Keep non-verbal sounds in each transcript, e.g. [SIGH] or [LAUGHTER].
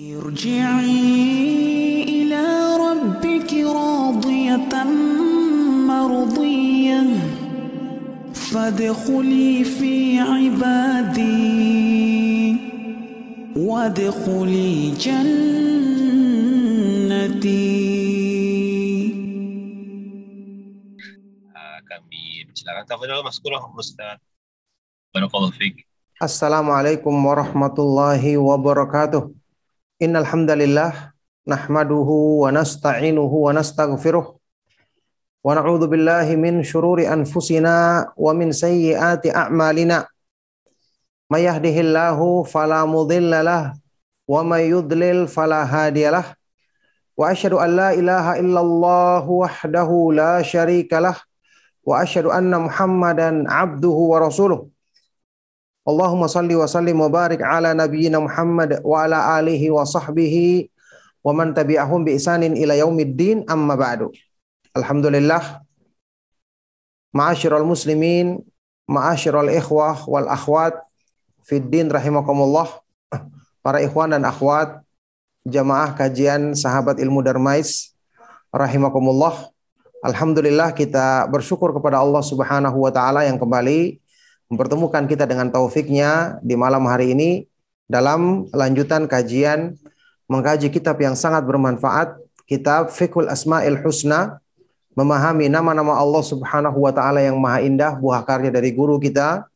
ارجعي إلى ربك راضية مرضية. فادخلي في عبادي. وادخلي جنتي. السلام عليكم ورحمة الله وبركاته Innal hamdalillah nahmaduhu wa nasta'inuhu wa nastaghfiruh wa na'udzu billahi min shururi anfusina wa min sayyiati a'malina. May yahdihillahu fala mudilla lah wa may yudlil fala hadiyalah. Wa asyhadu an la ilaha illallah wahdahu la syarika lah wa asyhadu anna Allahumma salli wa sallim wa barik ala nabiyyina Muhammad wa ala alihi wa sahbihi wa man tabi'ahum bi isanin ila yaumiddin amma ba'du. Alhamdulillah. Ma'asyiral muslimin, ma'asyiral ikhwah wal akhwat fid din rahimakumullah. Para ikhwan dan akhwat jamaah kajian sahabat ilmu Darmais rahimakumullah. Alhamdulillah kita bersyukur kepada Allah Subhanahu wa taala yang kembali mempertemukan kita dengan taufiknya di malam hari ini dalam lanjutan kajian mengkaji kitab yang sangat bermanfaat, kitab Fiqhul Asma'il Husna, memahami nama-nama Allah Subhanahu wa taala yang maha indah, buah karya dari guru kita,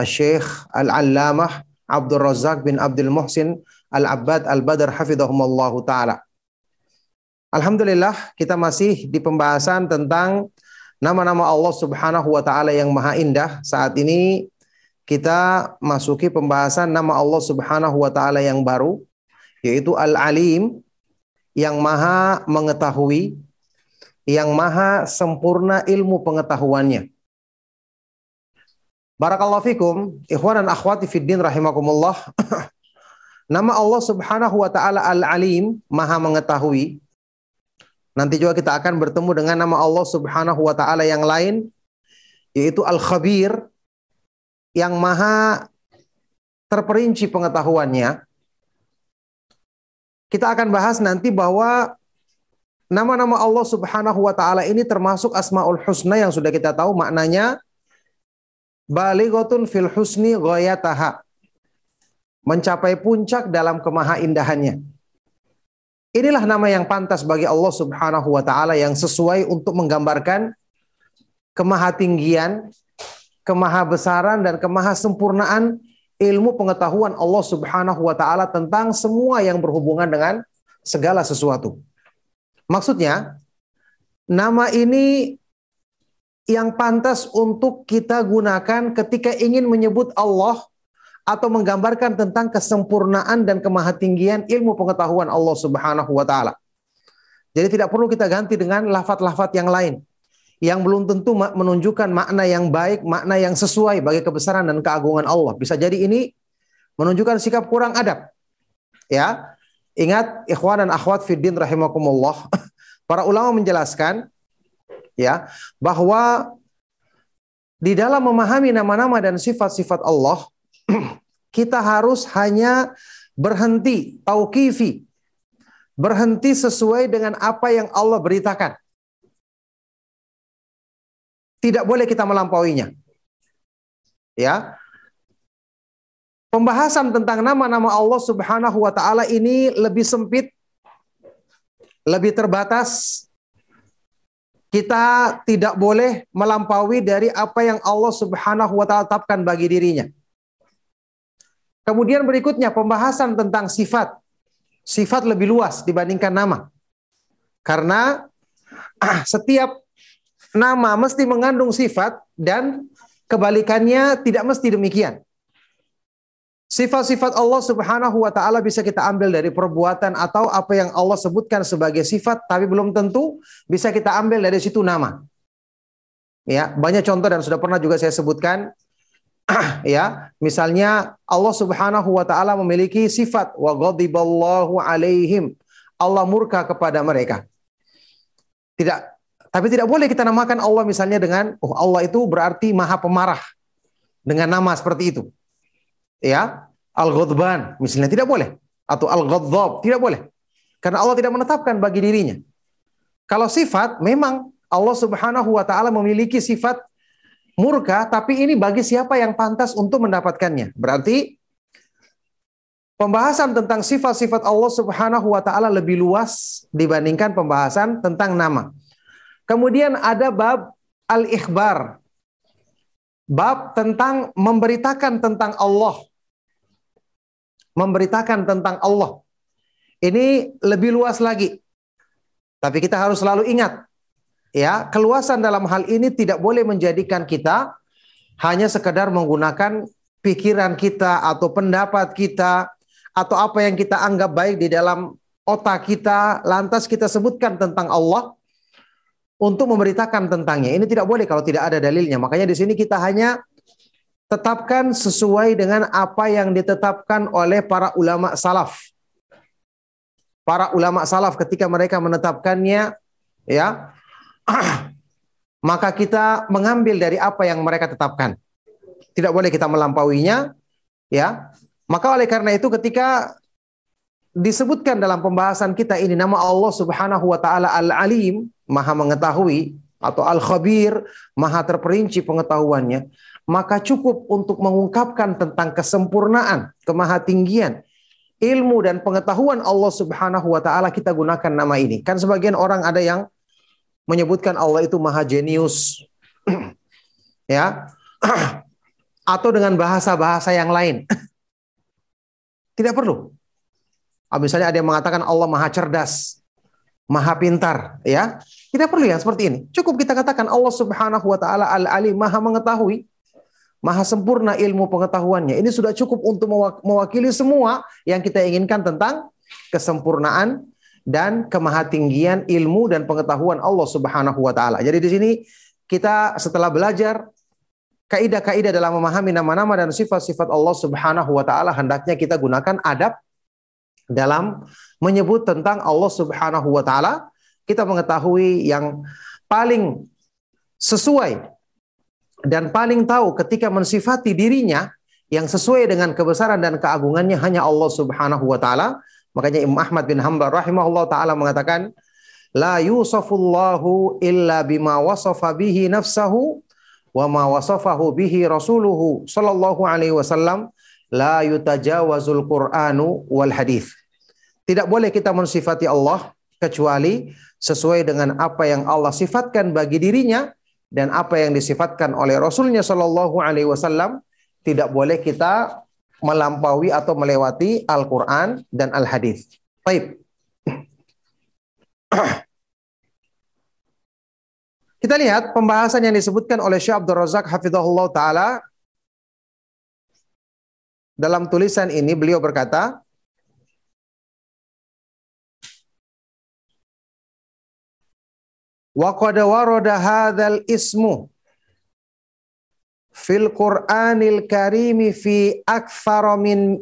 Syekh Al-Allamah Abdul Razak bin Abdul Muhsin Al-Abbad Al-Badr hafizahumullah taala. Alhamdulillah kita masih di pembahasan tentang nama-nama Allah Subhanahu wa taala yang maha indah. Saat ini kita masuki pembahasan nama Allah Subhanahu wa taala yang baru yaitu Al-Alim yang maha mengetahui, yang maha sempurna ilmu pengetahuannya. Barakallahu fikum, ikhwan dan akhwati fid din rahimakumullah. [COUGHS] Nama Allah Subhanahu wa taala Al-Alim, maha mengetahui. Nanti juga kita akan bertemu dengan nama Allah Subhanahu wa taala yang lain yaitu Al-Khabir yang maha terperinci pengetahuannya. Kita akan bahas nanti bahwa nama-nama Allah Subhanahu wa taala ini termasuk Asmaul Husna yang sudah kita tahu maknanya balighatun fil husni ghayataha. Mencapai puncak dalam kemahaindahannya. Inilah nama yang pantas bagi Allah Subhanahu wa taala yang sesuai untuk menggambarkan kemahatinggian, kemahabesaran dan kemahasempurnaan ilmu pengetahuan Allah Subhanahu wa taala tentang semua yang berhubungan dengan segala sesuatu. Maksudnya, nama ini yang pantas untuk kita gunakan ketika ingin menyebut Allah atau menggambarkan tentang kesempurnaan dan kemahatinggian ilmu pengetahuan Allah Subhanahu wa taala. Jadi tidak perlu kita ganti dengan lafat-lafat yang lain yang belum tentu menunjukkan makna yang baik, makna yang sesuai bagi kebesaran dan keagungan Allah. Bisa jadi ini menunjukkan sikap kurang adab. Ya. Ingat ikhwan dan akhwat fiddin rahimakumullah. [LAUGHS] Para ulama menjelaskan ya bahwa di dalam memahami nama-nama dan sifat-sifat Allah [CLEARS THROAT] kita harus hanya berhenti tauqifi berhenti sesuai dengan apa yang Allah beritakan. Tidak boleh kita melampauinya. Ya. Pembahasan tentang nama-nama Allah Subhanahu wa taala ini lebih sempit lebih terbatas. Kita tidak boleh melampaui dari apa yang Allah Subhanahu wa taala tetapkan bagi dirinya Kemudian berikutnya pembahasan tentang sifat. Sifat lebih luas dibandingkan nama. Karena [CLEARS THROAT] setiap nama mesti mengandung sifat dan kebalikannya tidak mesti demikian. Sifat-sifat Allah Subhanahu wa taala bisa kita ambil dari perbuatan atau apa yang Allah sebutkan sebagai sifat tapi belum tentu bisa kita ambil dari situ nama. Ya, banyak contoh dan sudah pernah juga saya sebutkan [CLEARS THROAT] ya, misalnya Allah Subhanahu wa taala memiliki sifat wa ghadiballahu alaihim. Allah murka kepada mereka. Tidak tapi tidak boleh kita namakan Allah misalnya dengan oh Allah itu berarti Maha Pemarah dengan nama seperti itu. Ya, Al-Ghadban misalnya tidak boleh. atau al-ghadzab, tidak boleh. Karena Allah tidak menetapkan bagi dirinya. Kalau sifat memang Allah Subhanahu wa taala memiliki sifat murka, tapi ini bagi siapa yang pantas untuk mendapatkannya. Berarti pembahasan tentang sifat-sifat Allah Subhanahu wa taala lebih luas dibandingkan pembahasan tentang nama. Kemudian ada bab al-ikhbar. Bab tentang memberitakan tentang Allah. Memberitakan tentang Allah. Ini lebih luas lagi. Tapi kita harus selalu ingat ya, keluasan dalam hal ini tidak boleh menjadikan kita hanya sekedar menggunakan pikiran kita atau pendapat kita atau apa yang kita anggap baik di dalam otak kita lantas kita sebutkan tentang Allah untuk memberitakan tentangnya. Ini tidak boleh kalau tidak ada dalilnya. Makanya di sini kita hanya tetapkan sesuai dengan apa yang ditetapkan oleh para ulama salaf. Para ulama salaf ketika mereka menetapkannya ya [CLEARS THROAT] maka kita mengambil dari apa yang mereka tetapkan. Tidak boleh kita melampauinya ya. Maka oleh karena itu ketika disebutkan dalam pembahasan kita ini nama Allah Subhanahu wa taala Al-Alim, Maha mengetahui atau Al-Khabir, Maha terperinci pengetahuannya, maka cukup untuk mengungkapkan tentang kesempurnaan, kemahatinggian, ilmu dan pengetahuan Allah Subhanahu wa taala kita gunakan nama ini. Kan sebagian orang ada yang menyebutkan Allah itu maha jenius. [CLEARS THROAT] ya. [CLEARS THROAT] atau dengan bahasa-bahasa yang lain. [CLEARS THROAT] Tidak perlu. Ah, misalnya ada yang mengatakan Allah maha cerdas, maha pintar, ya. Tidak perlu yang seperti ini. Cukup kita katakan Allah Subhanahu wa taala al-alim, maha mengetahui, maha sempurna ilmu pengetahuannya. Ini sudah cukup untuk mewakili semua yang kita inginkan tentang kesempurnaan dan kemahatinggian ilmu dan pengetahuan Allah Subhanahu wa taala. Jadi di sini kita setelah belajar kaidah-kaidah dalam memahami nama-nama dan sifat-sifat Allah Subhanahu wa taala hendaknya kita gunakan adab dalam menyebut tentang Allah Subhanahu wa taala, kita mengetahui yang paling sesuai dan paling tahu ketika mensifati dirinya yang sesuai dengan kebesaran dan keagungannya hanya Allah Subhanahu wa taala. Makanya Imam Ahmad bin Hanbal rahimahullah taala mengatakan la yusafullahu illa bima wasafa bihi nafsahu wa ma wasafahu bihi rasuluhu sallallahu alaihi wasallam la yutajawazul qur'anu wal hadis. Tidak boleh kita mensifati Allah kecuali sesuai dengan apa yang Allah sifatkan bagi dirinya dan apa yang disifatkan oleh Rasulnya Shallallahu Alaihi Wasallam. Tidak boleh kita melampaui atau melewati Al-Quran dan Al-Hadis. Baik. [CLEARS THROAT] Kita lihat pembahasan yang disebutkan oleh Syekh Abdul Razak Hafizahullah Ta'ala. Dalam tulisan ini beliau berkata, Wa qad warada hadzal ismu fil Qur'anil Karimi fi aktsara min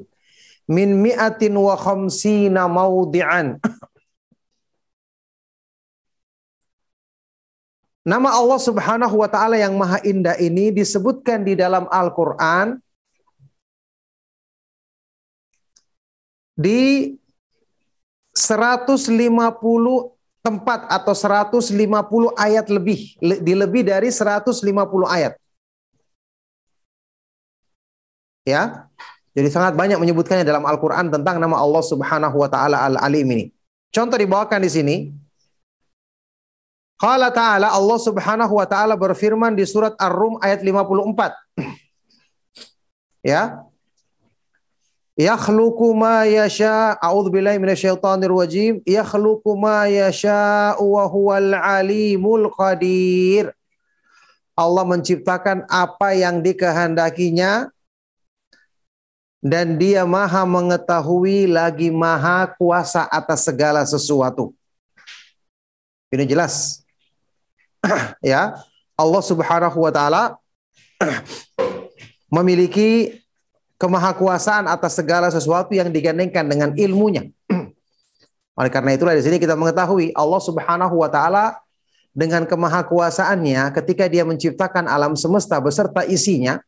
min mi'atin wa khamsina mawdi'an. Nama Allah Subhanahu wa taala yang maha indah ini disebutkan di dalam Al-Qur'an di 150 tempat atau 150 ayat lebih, di lebih dari 150 ayat. Ya. Jadi sangat banyak menyebutkannya dalam Al-Qur'an tentang nama Allah Subhanahu wa taala Al-Alim ini. Contoh dibawakan di sini. Qala ta'ala Allah Subhanahu wa taala berfirman di surat Ar-Rum ayat 54. ya yakhluqu ma yasha a'udzu billahi minasyaitonir rajim yakhluqu ma yasha wa huwal alimul qadir Allah menciptakan apa yang dikehendakinya dan dia maha mengetahui lagi maha kuasa atas segala sesuatu. Ini jelas. [CLEARS THROAT] ya, Allah Subhanahu wa taala [CLEARS THROAT] memiliki kemahakuasaan atas segala sesuatu yang digandengkan dengan ilmunya. [CLEARS THROAT] Oleh karena itulah di sini kita mengetahui Allah Subhanahu wa taala dengan kemahakuasaannya ketika dia menciptakan alam semesta beserta isinya,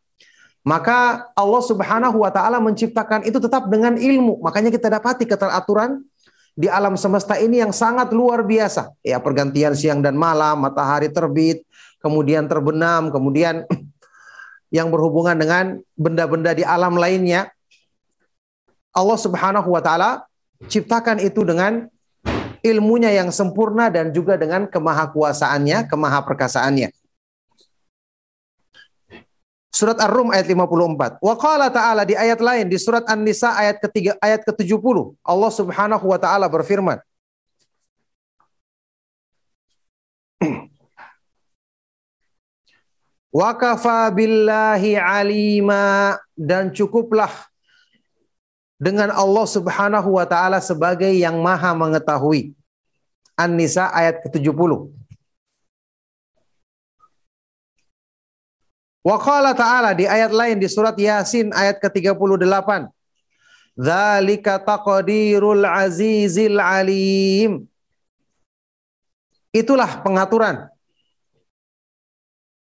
Maka Allah Subhanahu wa taala menciptakan itu tetap dengan ilmu. Makanya kita dapati keteraturan di alam semesta ini yang sangat luar biasa. Ya, pergantian siang dan malam, matahari terbit, kemudian terbenam, kemudian [CLEARS THROAT] yang berhubungan dengan benda-benda di alam lainnya. Allah Subhanahu wa taala ciptakan itu dengan ilmunya yang sempurna dan juga dengan kemahakuasaannya, kemahaperkasaannya. Surat Ar-Rum ayat 54. Wa qala ta'ala di ayat lain di surat An-Nisa ayat ketiga ayat ke-70. Allah Subhanahu wa taala berfirman. [CLEARS THROAT] Wa kafa billahi alima dan cukuplah dengan Allah Subhanahu wa taala sebagai yang maha mengetahui. An-Nisa ayat ke-70. Wa ta'ala di ayat lain di surat Yasin ayat ke-38. Dzalika taqdirul azizil alim. Itulah pengaturan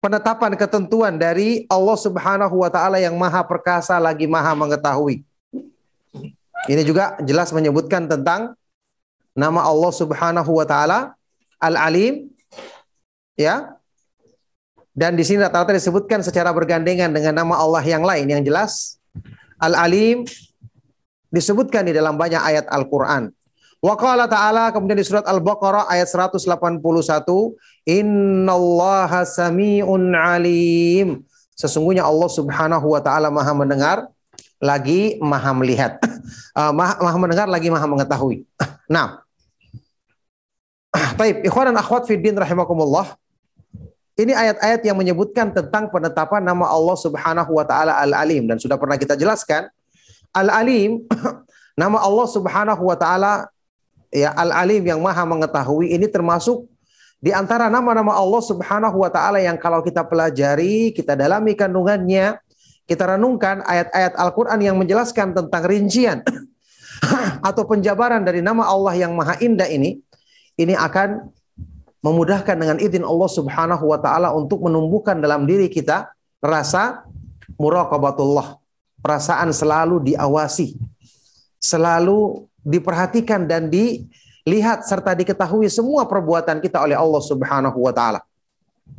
penetapan ketentuan dari Allah Subhanahu wa taala yang maha perkasa lagi maha mengetahui. Ini juga jelas menyebutkan tentang nama Allah Subhanahu wa taala Al-Alim ya dan di sini rata-rata disebutkan secara bergandengan dengan nama Allah yang lain yang jelas Al-Alim disebutkan di dalam banyak ayat Al-Qur'an. Wa qala ta'ala kemudian di surat Al-Baqarah ayat 181 Innallaha sami'un alim. Sesungguhnya Allah Subhanahu wa taala Maha mendengar lagi Maha melihat. Uh, [LAUGHS] maha, maha mendengar lagi Maha mengetahui. [LAUGHS] Nah. Baik, ikhwan dan akhwat fiddin rahimakumullah. Ini ayat-ayat yang menyebutkan tentang penetapan nama Allah Subhanahu wa taala Al-Alim. Dan sudah pernah kita jelaskan Al-Alim [CLEARS THROAT] nama Allah Subhanahu wa taala ya Al-Alim yang Maha mengetahui ini termasuk di antara nama-nama Allah Subhanahu wa taala yang kalau kita pelajari, kita dalami kandungannya, kita renungkan ayat-ayat Al-Qur'an yang menjelaskan tentang rincian [CLEARS THROAT] atau penjabaran dari nama Allah yang Maha Indah ini, ini akan memudahkan dengan izin Allah Subhanahu wa taala untuk menumbuhkan dalam diri kita rasa muraqabatullah, perasaan selalu diawasi, selalu diperhatikan dan dilihat serta diketahui semua perbuatan kita oleh Allah Subhanahu wa taala.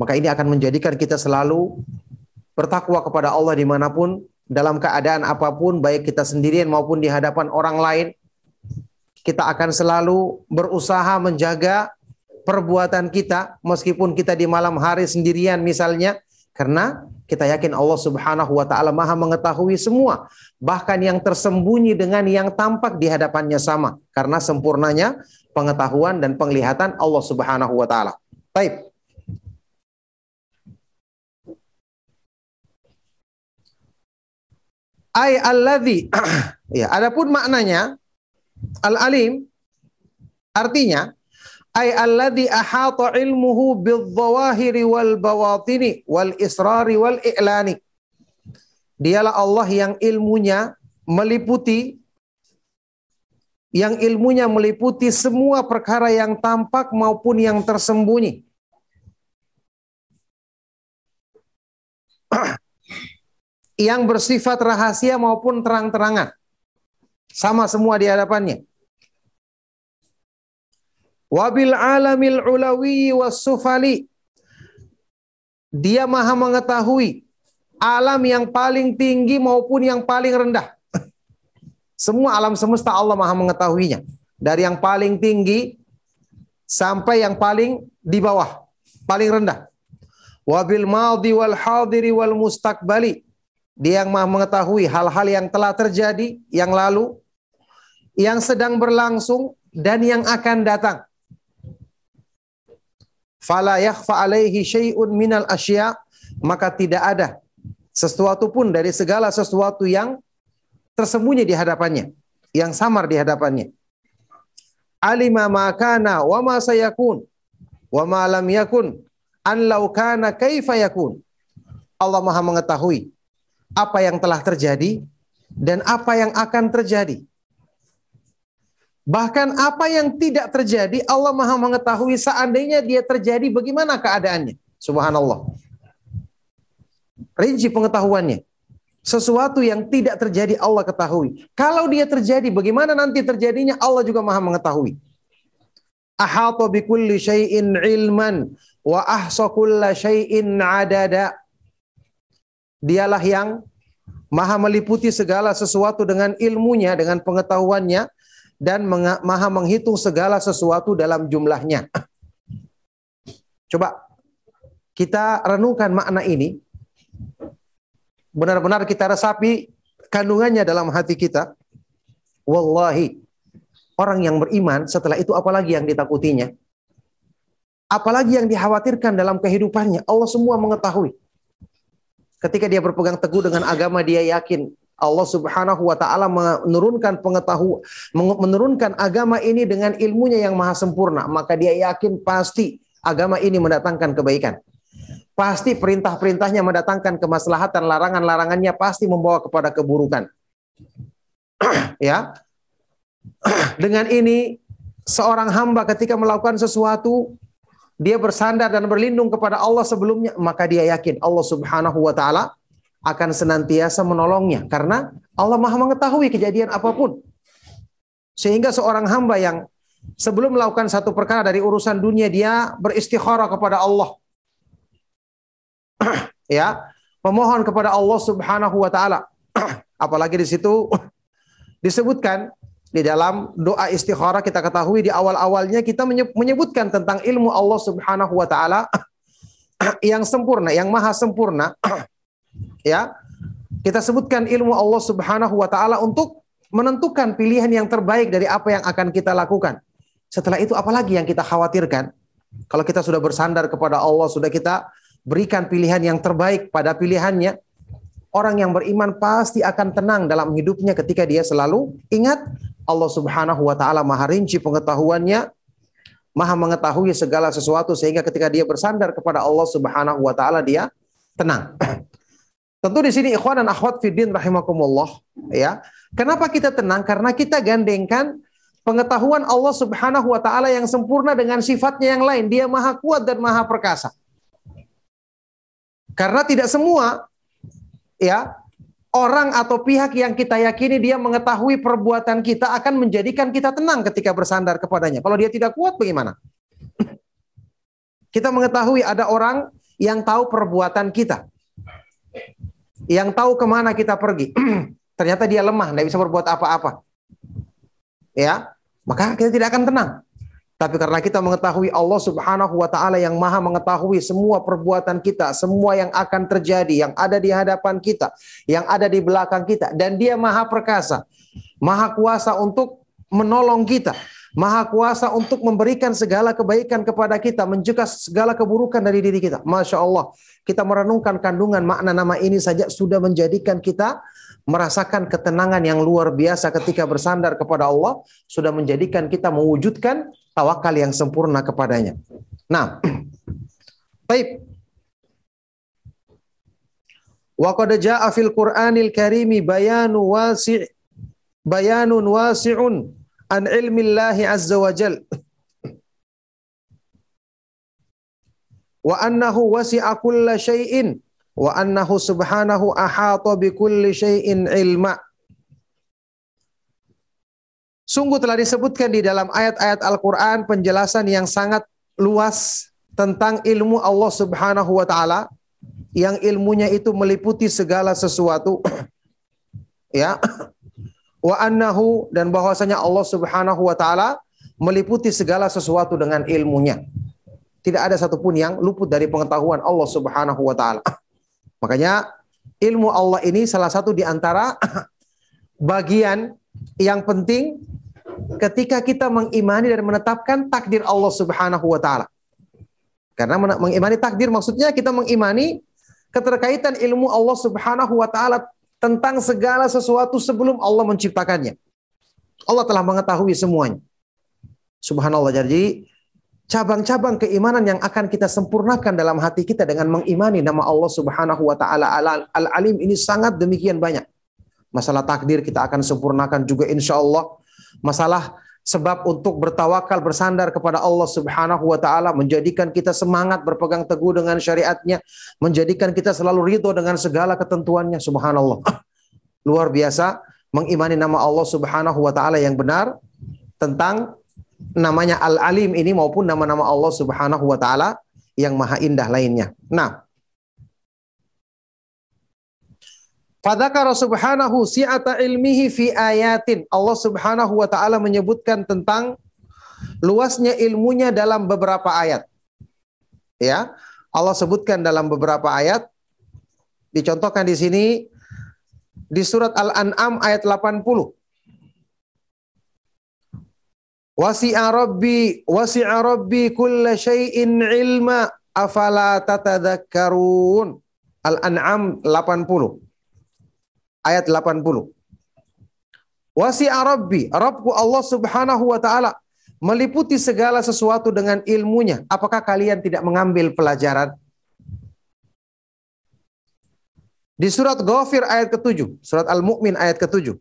Maka ini akan menjadikan kita selalu bertakwa kepada Allah di mana pun, dalam keadaan apa pun, baik kita sendirian maupun di hadapan orang lain. Kita akan selalu berusaha menjaga perbuatan kita meskipun kita di malam hari sendirian misalnya karena kita yakin Allah Subhanahu wa taala Maha mengetahui semua bahkan yang tersembunyi dengan yang tampak di hadapannya sama karena sempurnanya pengetahuan dan penglihatan Allah Subhanahu wa taala. Baik. Ay alladhi [CLEARS THROAT] ya adapun maknanya al-alim artinya ay alladhi ahata ilmuhu bil-zawahiri wal bawatini wal israri wal i'lani. Dialah Allah yang ilmunya meliputi yang ilmunya meliputi semua perkara yang tampak maupun yang tersembunyi. yang bersifat rahasia maupun terang-terangan. Sama semua di hadapannya. Wabil alamil ulawi wasufali. Dia maha mengetahui alam yang paling tinggi maupun yang paling rendah. [LAUGHS] Semua alam semesta Allah maha mengetahuinya. Dari yang paling tinggi sampai yang paling di bawah, paling rendah. Wabil maldi wal hadiri wal mustakbali. Dia yang maha mengetahui hal-hal yang telah terjadi, yang lalu, yang sedang berlangsung, dan yang akan datang fala yakhfa alaihi syai'un minal asya. Maka tidak ada sesuatu pun dari segala sesuatu yang tersembunyi di hadapannya yang samar di hadapannya. Alima ma kana wa ma sayakun wa ma lam yakun an law kana kaifa yakun. Allah Maha mengetahui apa yang telah terjadi dan apa yang akan terjadi Bahkan apa yang tidak terjadi Allah Maha mengetahui seandainya dia terjadi bagaimana keadaannya. Subhanallah. Rinci pengetahuannya. Sesuatu yang tidak terjadi Allah ketahui. Kalau dia terjadi, bagaimana nanti terjadinya Allah juga maha mengetahui. Ahata bikulli syai'in ilman wa ahsa kulla syai'in adada. Dialah yang maha meliputi segala sesuatu dengan ilmunya, dengan pengetahuannya, dan maha menghitung segala sesuatu dalam jumlahnya. Coba kita renungkan makna ini benar-benar kita resapi kandungannya dalam hati kita. Wallahi, orang yang beriman setelah itu apalagi yang ditakutinya? Apalagi yang dikhawatirkan dalam kehidupannya? Allah semua mengetahui. Ketika dia berpegang teguh dengan agama, dia yakin Allah Subhanahu wa taala menurunkan pengetahuan menurunkan agama ini dengan ilmunya yang maha sempurna, maka dia yakin pasti agama ini mendatangkan kebaikan. Pasti perintah-perintahnya mendatangkan kemaslahatan, larangan-larangannya pasti membawa kepada keburukan. [CLEARS THROAT] ya. [CLEARS THROAT] Dengan ini seorang hamba ketika melakukan sesuatu dia bersandar dan berlindung kepada Allah sebelumnya, maka dia yakin Allah Subhanahu wa taala akan senantiasa menolongnya karena Allah Maha mengetahui kejadian apa pun. Sehingga seorang hamba yang sebelum melakukan satu perkara dari urusan dunia dia beristikharah kepada Allah [CLEARS THROAT] ya memohon kepada Allah Subhanahu wa taala. [CLEARS THROAT] Apalagi di situ [CLEARS THROAT] disebutkan di dalam doa istikharah kita ketahui di awal-awalnya kita menyebutkan tentang ilmu Allah Subhanahu wa taala yang sempurna, yang maha sempurna. Ya. Kita sebutkan ilmu Allah Subhanahu wa taala untuk menentukan pilihan yang terbaik dari apa yang akan kita lakukan. Setelah itu apalagi yang kita khawatirkan? Kalau kita sudah bersandar kepada Allah, sudah kita berikan pilihan yang terbaik pada pilihannya. Orang yang beriman pasti akan tenang dalam hidupnya ketika dia selalu ingat Allah Subhanahu wa taala Maha rinci pengetahuannya, Maha mengetahui segala sesuatu sehingga ketika dia bersandar kepada Allah Subhanahu wa taala dia tenang. [CLEARS THROAT] Tentu di sini ikhwan dan akhwat fiddin rahimakumullah ya. Kenapa kita tenang? Karena kita gandengkan pengetahuan Allah Subhanahu wa taala yang sempurna dengan sifatnya yang lain. Dia Maha kuat dan Maha perkasa. Karena tidak semua ya orang atau pihak yang kita yakini dia mengetahui perbuatan kita akan menjadikan kita tenang ketika bersandar kepadanya. Kalau dia tidak kuat bagaimana? [CLEARS THROAT] Kita mengetahui ada orang yang tahu perbuatan kita. Yang tahu ke mana kita pergi. [CLEARS THROAT] Ternyata dia lemah, tidak bisa berbuat apa-apa. Ya, maka kita tidak akan tenang. Tapi karena kita mengetahui Allah Subhanahu wa taala yang Maha mengetahui semua perbuatan kita, semua yang akan terjadi, yang ada di hadapan kita, yang ada di belakang kita dan Dia Maha perkasa, Maha kuasa untuk menolong kita, Maha kuasa untuk memberikan segala kebaikan kepada kita, mencegah segala keburukan dari diri kita. Masya Allah, kita merenungkan kandungan makna nama ini saja sudah menjadikan kita merasakan ketenangan yang luar biasa ketika bersandar kepada Allah sudah menjadikan kita mewujudkan tawakal yang sempurna kepadanya. Nah, [CLEARS THROAT] baik. Wa qad fil Qur'anil Karimi bayanu wasi' bayanun wasi'un an ilmi Allah azza wa jal. Wa annahu wasi'a kulla syai'in wa annahu subhanahu ahata bi kulli syai'in ilma. Sungguh telah disebutkan di dalam ayat-ayat Al-Qur'an penjelasan yang sangat luas tentang ilmu Allah Subhanahu wa taala yang ilmunya itu meliputi segala sesuatu. [CLEARS THROAT] ya. Wa annahu dan bahwasanya Allah Subhanahu wa taala meliputi segala sesuatu dengan ilmunya. Tidak ada satupun yang luput dari pengetahuan Allah Subhanahu wa taala. [LAUGHS] Makanya ilmu Allah ini salah satu di antara [LAUGHS] bagian yang penting ketika kita mengimani dan menetapkan takdir Allah Subhanahu wa taala. Karena mengimani takdir maksudnya kita mengimani keterkaitan ilmu Allah Subhanahu wa taala tentang segala sesuatu sebelum Allah menciptakannya. Allah telah mengetahui semuanya. Subhanallah. Jadi cabang-cabang keimanan yang akan kita sempurnakan dalam hati kita dengan mengimani nama Allah Subhanahu wa taala Al-Alim ini sangat demikian banyak. Masalah takdir kita akan sempurnakan juga insya Allah. Masalah sebab untuk bertawakal bersandar kepada Allah Subhanahu wa taala menjadikan kita semangat berpegang teguh dengan syariatnya, menjadikan kita selalu ridho dengan segala ketentuannya subhanallah. [CLEARS THROAT] Luar biasa mengimani nama Allah Subhanahu wa taala yang benar tentang namanya Al-Alim ini maupun nama-nama Allah Subhanahu wa taala yang maha indah lainnya. Nah, Fadzakara subhanahu si'ata ilmihi fi ayatin. Allah subhanahu wa ta'ala menyebutkan tentang luasnya ilmunya dalam beberapa ayat. Ya, Allah sebutkan dalam beberapa ayat. Dicontohkan di sini di surat Al-An'am ayat 80. Wasi'a rabbi wasi'a rabbi kulla syai'in ilma afala tatadhakkarun. Al-An'am 80 ayat 80. Wasi'a Rabbi, Rabbku Allah Subhanahu wa taala meliputi segala sesuatu dengan ilmunya. Apakah kalian tidak mengambil pelajaran? Di surat Ghafir ayat ke-7, surat Al-Mu'min ayat ke-7.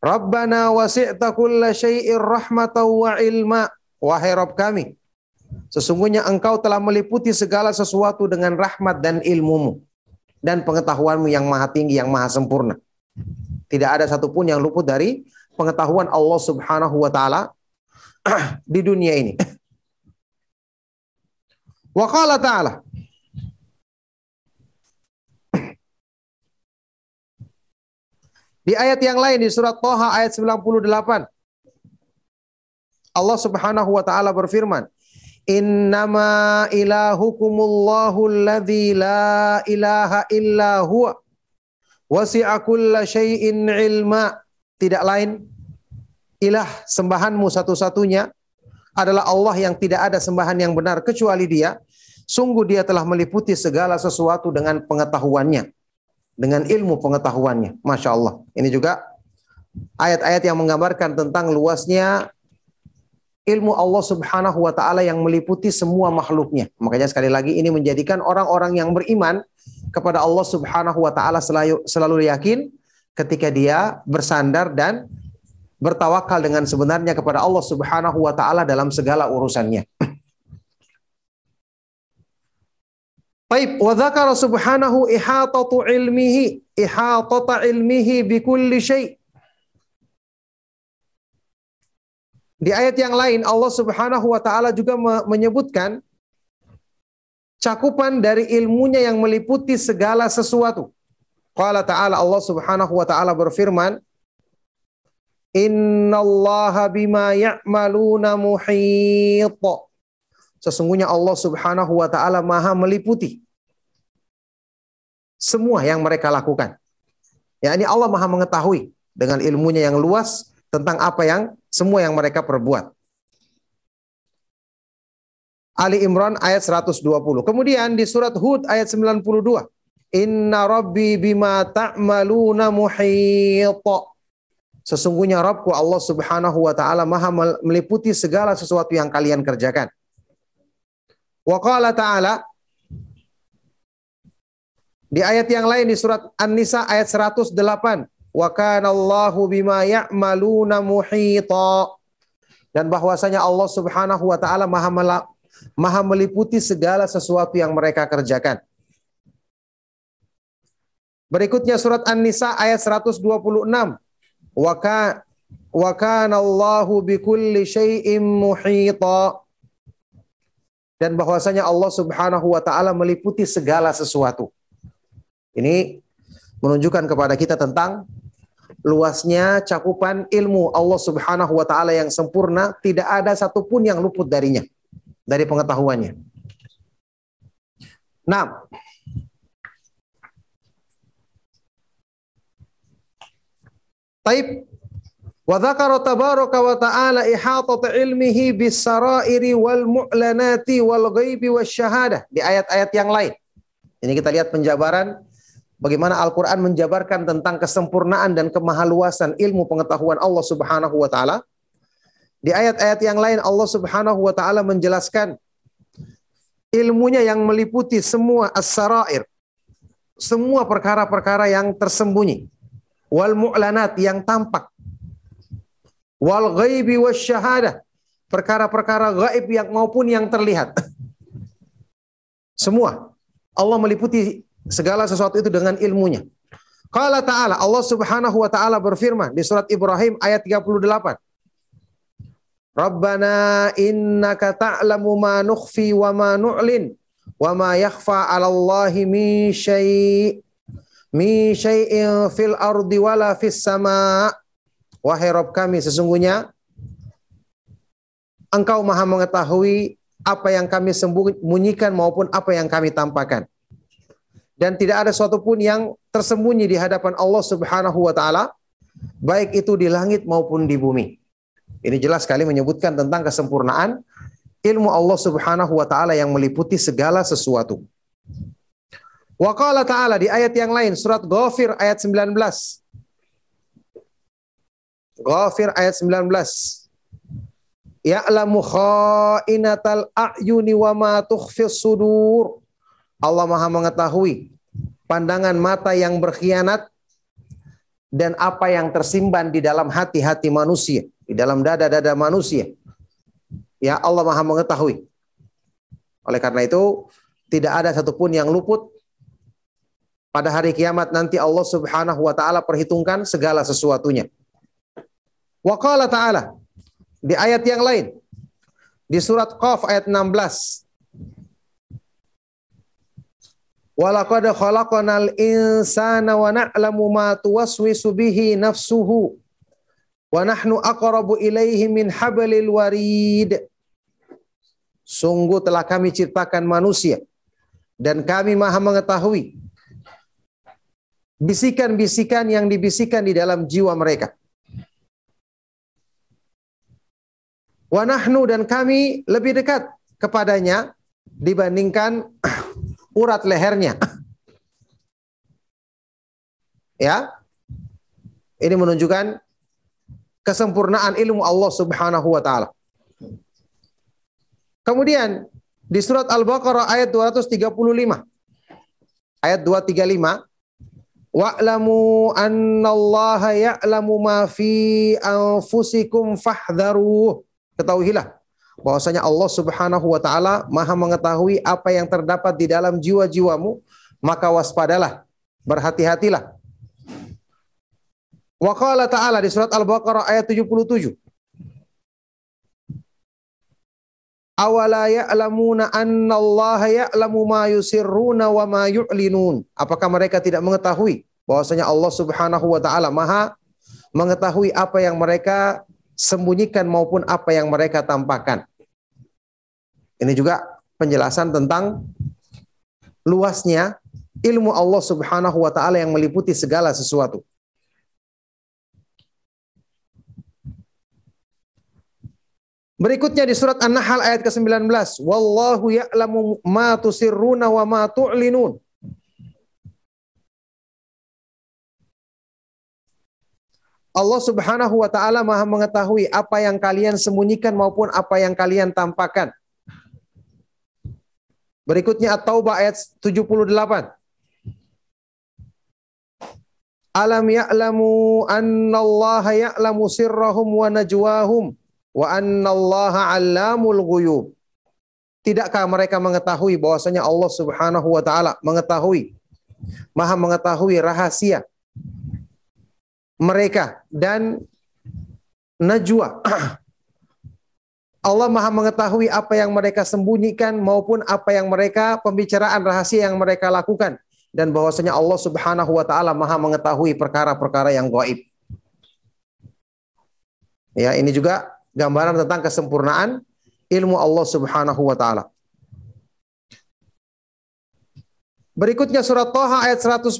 Rabbana wasi'ta kulla syai'ir rahmatan wa ilma. Wahai Rabb kami, sesungguhnya engkau telah meliputi segala sesuatu dengan rahmat dan ilmumu dan pengetahuanmu yang maha tinggi, yang maha sempurna. Tidak ada satupun yang luput dari pengetahuan Allah Subhanahu wa taala [CLEARS THROAT] di dunia ini. Wa qala ta'ala Di ayat yang lain di surat Toha ayat 98 Allah Subhanahu wa taala berfirman Innama ilahukumullahu alladhi la ilaha illa huwa wasi'a kulla syai'in ilma. Tidak lain ilah sembahanmu satu-satunya adalah Allah yang tidak ada sembahan yang benar kecuali dia. Sungguh dia telah meliputi segala sesuatu dengan pengetahuannya. Dengan ilmu pengetahuannya. Masya Allah. Ini juga ayat-ayat yang menggambarkan tentang luasnya ilmu Allah Subhanahu wa taala yang meliputi semua makhluknya. Makanya sekali lagi ini menjadikan orang-orang yang beriman kepada Allah Subhanahu wa taala selalu, selalu yakin ketika dia bersandar dan bertawakal dengan sebenarnya kepada Allah Subhanahu wa taala dalam segala urusannya. Baik, wa dzakara subhanahu ihatatu ilmihi, ihatata ilmihi bi kulli syai' Di ayat yang lain Allah Subhanahu wa taala juga menyebutkan cakupan dari ilmunya yang meliputi segala sesuatu. Qala ta'ala Allah Subhanahu wa taala berfirman, "Innallaha bima ya'maluna muhit." Sesungguhnya Allah Subhanahu wa taala Maha meliputi semua yang mereka lakukan. Ya, ini Allah Maha mengetahui dengan ilmunya yang luas tentang apa yang semua yang mereka perbuat. Ali Imran ayat 120. Kemudian di surat Hud ayat 92. Inna rabbi bima ta'maluna muhit. Sesungguhnya Rabbku Allah Subhanahu wa taala Maha meliputi segala sesuatu yang kalian kerjakan. Wa qala ta'ala di ayat yang lain di surat An-Nisa ayat 108 wa kana Allahu bima ya'maluna muhita dan bahwasanya Allah Subhanahu wa taala Maha Maha meliputi segala sesuatu yang mereka kerjakan. Berikutnya surat An-Nisa ayat 126. Wa ka wa kana Allahu bikulli syai'in muhita. Dan bahwasanya Allah Subhanahu wa taala meliputi segala sesuatu. Ini menunjukkan kepada kita tentang luasnya cakupan ilmu Allah Subhanahu wa taala yang sempurna, tidak ada satupun yang luput darinya dari pengetahuannya. Nah, Taib wa dzakara tabaraka wa ta'ala ihatat ilmihi bis sarairi wal mu'lanati wal ghaibi wasyahadah di ayat-ayat yang lain. Ini kita lihat penjabaran Bagaimana Al-Quran menjabarkan tentang kesempurnaan dan kemahaluasan ilmu pengetahuan Allah Subhanahu wa Ta'ala. Di ayat-ayat yang lain, Allah Subhanahu wa Ta'ala menjelaskan ilmunya yang meliputi semua as-sarair, semua perkara-perkara yang tersembunyi, wal mu'lanat yang tampak, wal ghaibi wasyahadah. Perkara-perkara gaib yang maupun yang terlihat. [LAUGHS] Semua. Allah meliputi segala sesuatu itu dengan ilmunya. Qala ta'ala, Allah subhanahu wa ta'ala berfirman di surat Ibrahim ayat 38. Rabbana innaka ta'lamu ma nukhfi wa ma nu'lin wa ma yakhfa 'ala Allahi min syai' min syai'in fil ardi wala fis sama' Wahai Rob kami, sesungguhnya Engkau maha mengetahui apa yang kami sembunyikan maupun apa yang kami tampakkan. Dan tidak ada suatu pun yang tersembunyi di hadapan Allah Subhanahu wa taala, baik itu di langit maupun di bumi. Ini jelas sekali menyebutkan tentang kesempurnaan ilmu Allah Subhanahu wa taala yang meliputi segala sesuatu. Wa qala ta'ala di ayat yang lain surat Ghafir ayat 19. Ghafir ayat 19. Ya'lamu kha'inatal a'yuni wa ma tukhfis sudur. Allah Maha mengetahui pandangan mata yang berkhianat dan apa yang tersimpan di dalam hati-hati manusia, di dalam dada-dada manusia. Ya Allah Maha mengetahui. Oleh karena itu, tidak ada satupun yang luput pada hari kiamat nanti Allah Subhanahu wa taala perhitungkan segala sesuatunya. Wa qala ta'ala di ayat yang lain di surat Qaf ayat 16 Walaqad khalaqnal insana wa na'lamu ma tuwaswisu bihi nafsuhu. Wa nahnu aqrabu ilaihi min hablil warid. Sungguh telah kami ciptakan manusia. Dan kami maha mengetahui bisikan-bisikan yang dibisikkan di dalam jiwa mereka. Wa nahnu dan kami lebih dekat kepadanya dibandingkan urat lehernya. [LAUGHS] Ya. Ini menunjukkan kesempurnaan ilmu Allah Subhanahu wa taala. Kemudian di surat Al-Baqarah ayat 235. Ayat 235 Wa'lamu annallaha ya'lamu ma fi anfusikum fahdharuh Ketahuilah bahwasanya Allah Subhanahu wa taala Maha mengetahui apa yang terdapat di dalam jiwa-jiwamu, maka waspadalah, berhati-hatilah. Wa qala ta'ala di surat Al-Baqarah ayat 77. Awala ya'lamuna anna Allah ya'lamu ma yusirruna wa ma yu'linun. Apakah mereka tidak mengetahui bahwasanya Allah Subhanahu wa taala Maha mengetahui apa yang mereka sembunyikan maupun apa yang mereka tampakkan. Ini juga penjelasan tentang luasnya ilmu Allah Subhanahu wa taala yang meliputi segala sesuatu. Berikutnya di surat An-Nahl ayat ke-19, wallahu ya'lamu ma tusirruna wa ma tu'linun. Allah Subhanahu wa taala Maha mengetahui apa yang kalian sembunyikan maupun apa yang kalian tampakkan. Berikutnya At-Taubah ayat 78. Alam ya'lamu annallaha ya'lamu sirrahum wa najwahum wa annallaha 'allamul ghuyub. Tidakkah mereka mengetahui bahwasanya Allah Subhanahu wa taala mengetahui Maha mengetahui rahasia mereka dan najwa. Allah Maha mengetahui apa yang mereka sembunyikan maupun apa yang mereka pembicaraan rahasia yang mereka lakukan dan bahwasanya Allah Subhanahu wa taala Maha mengetahui perkara-perkara yang gaib. Ya, ini juga gambaran tentang kesempurnaan ilmu Allah Subhanahu wa taala. Berikutnya surat Thaha ayat 110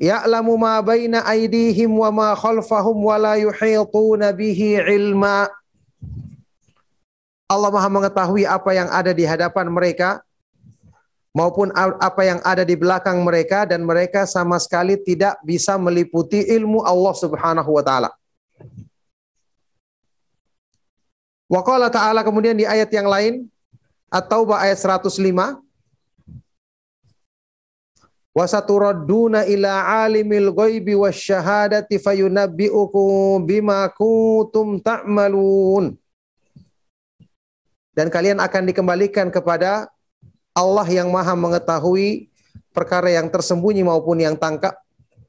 ya'lamu ma baina aydihim wa ma khalfahum wa la yuhituna bihi ilma. Allah Maha mengetahui apa yang ada di hadapan mereka maupun apa yang ada di belakang mereka dan mereka sama sekali tidak bisa meliputi ilmu Allah Subhanahu wa taala. Wa qala ta'ala kemudian di ayat yang lain At-Taubah ayat 105 Wa saturadduna ila alimil ghaibi wasyahadati fayunabbi'ukum bima kuntum ta'malun. Dan kalian akan dikembalikan kepada Allah yang Maha mengetahui perkara yang tersembunyi maupun yang tangkap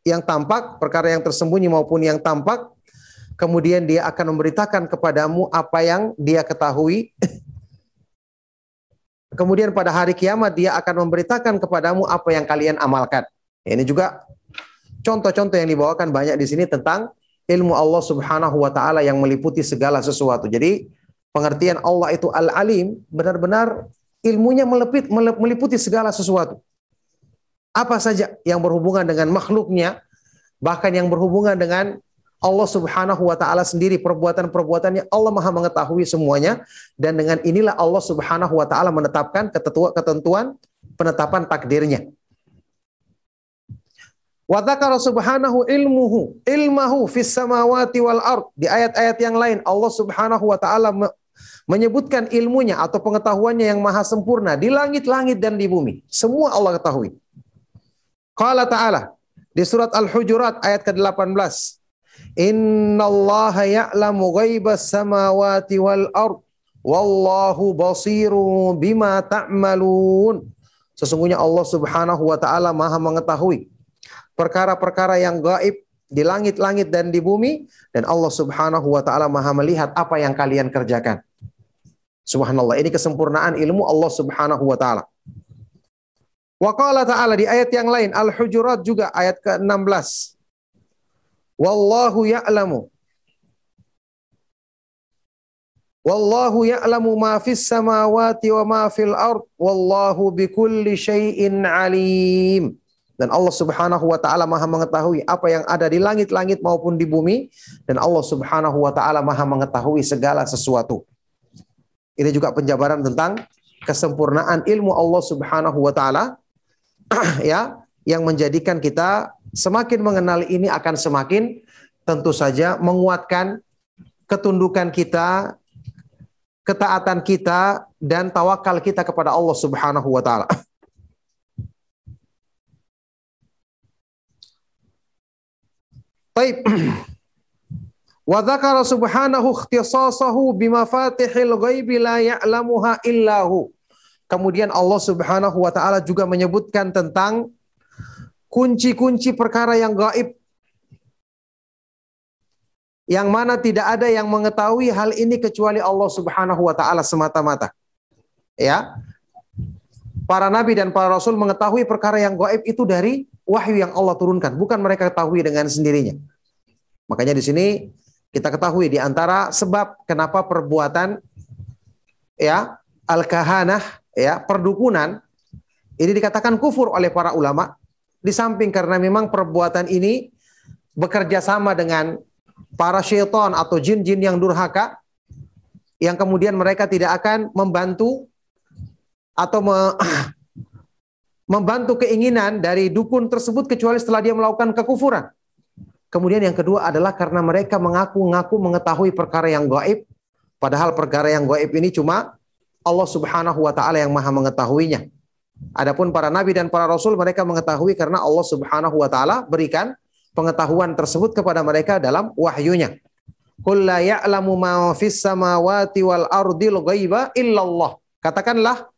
yang tampak, perkara yang tersembunyi maupun yang tampak. Kemudian dia akan memberitakan kepadamu apa yang dia ketahui Kemudian pada hari kiamat dia akan memberitakan kepadamu apa yang kalian amalkan. Ini juga contoh-contoh yang dibawakan banyak di sini tentang ilmu Allah Subhanahu wa taala yang meliputi segala sesuatu. Jadi pengertian Allah itu Al-Alim benar-benar ilmunya melepit, meliputi segala sesuatu. Apa saja yang berhubungan dengan makhluknya, bahkan yang berhubungan dengan Allah Subhanahu wa taala sendiri perbuatan-perbuatannya Allah Maha mengetahui semuanya dan dengan inilah Allah Subhanahu wa taala menetapkan ketentuan penetapan takdirnya. Wa dzakara subhanahu ilmuhu ilmahu fis samawati wal ard. Di ayat-ayat yang lain Allah Subhanahu wa taala menyebutkan ilmunya atau pengetahuannya yang maha sempurna di langit-langit dan di bumi. Semua Allah ketahui. Qala ta'ala di surat Al-Hujurat ayat ke-18 Innallaha ya'lamu ghaibas samawati wal ard wallahu basiru bima ta'malun. Sesungguhnya Allah Subhanahu wa taala Maha mengetahui perkara-perkara yang gaib di langit-langit dan di bumi dan Allah Subhanahu wa taala Maha melihat apa yang kalian kerjakan. Subhanallah, ini kesempurnaan ilmu Allah Subhanahu wa taala. Wa qala ta'ala di ayat yang lain Al-Hujurat juga ayat ke-16. Wallahu ya'lamu. Wallahu ya'lamu ma fis samawati wa ma fil ard. Wallahu bikulli syai'in alim. Dan Allah Subhanahu wa taala Maha mengetahui apa yang ada di langit-langit maupun di bumi dan Allah Subhanahu wa taala Maha mengetahui segala sesuatu. Ini juga penjabaran tentang kesempurnaan ilmu Allah Subhanahu wa taala [CLEARS THROAT] ya yang menjadikan kita Semakin mengenal ini akan semakin tentu saja menguatkan ketundukan kita, ketaatan kita dan tawakal kita kepada Allah Subhanahu wa taala. [CLEARS THROAT] Baik. [CLEARS THROAT] Wa dzakara subhanahu ikhtisasahu bimafatihil ghaibi la ya'lamuha illahu. Kemudian Allah Subhanahu wa taala juga menyebutkan tentang kunci-kunci perkara yang gaib yang mana tidak ada yang mengetahui hal ini kecuali Allah Subhanahu wa taala semata-mata. Ya. Para nabi dan para rasul mengetahui perkara yang gaib itu dari wahyu yang Allah turunkan, bukan mereka ketahui dengan sendirinya. Makanya di sini kita ketahui di antara sebab kenapa perbuatan ya al-kahanah ya perdukunan ini dikatakan kufur oleh para ulama di samping karena memang perbuatan ini bekerja sama dengan para syaitan atau jin-jin yang durhaka yang kemudian mereka tidak akan membantu atau me, [CLEARS THROAT] membantu keinginan dari dukun tersebut kecuali setelah dia melakukan kekufuran. Kemudian yang kedua adalah karena mereka mengaku-ngaku mengetahui perkara yang gaib padahal perkara yang gaib ini cuma Allah Subhanahu wa taala yang Maha mengetahuinya. Adapun para nabi dan para rasul mereka mengetahui karena Allah Subhanahu wa taala berikan pengetahuan tersebut kepada mereka dalam wahyunya. Qul la ya'lamu ma fis samawati wal. Katakanlah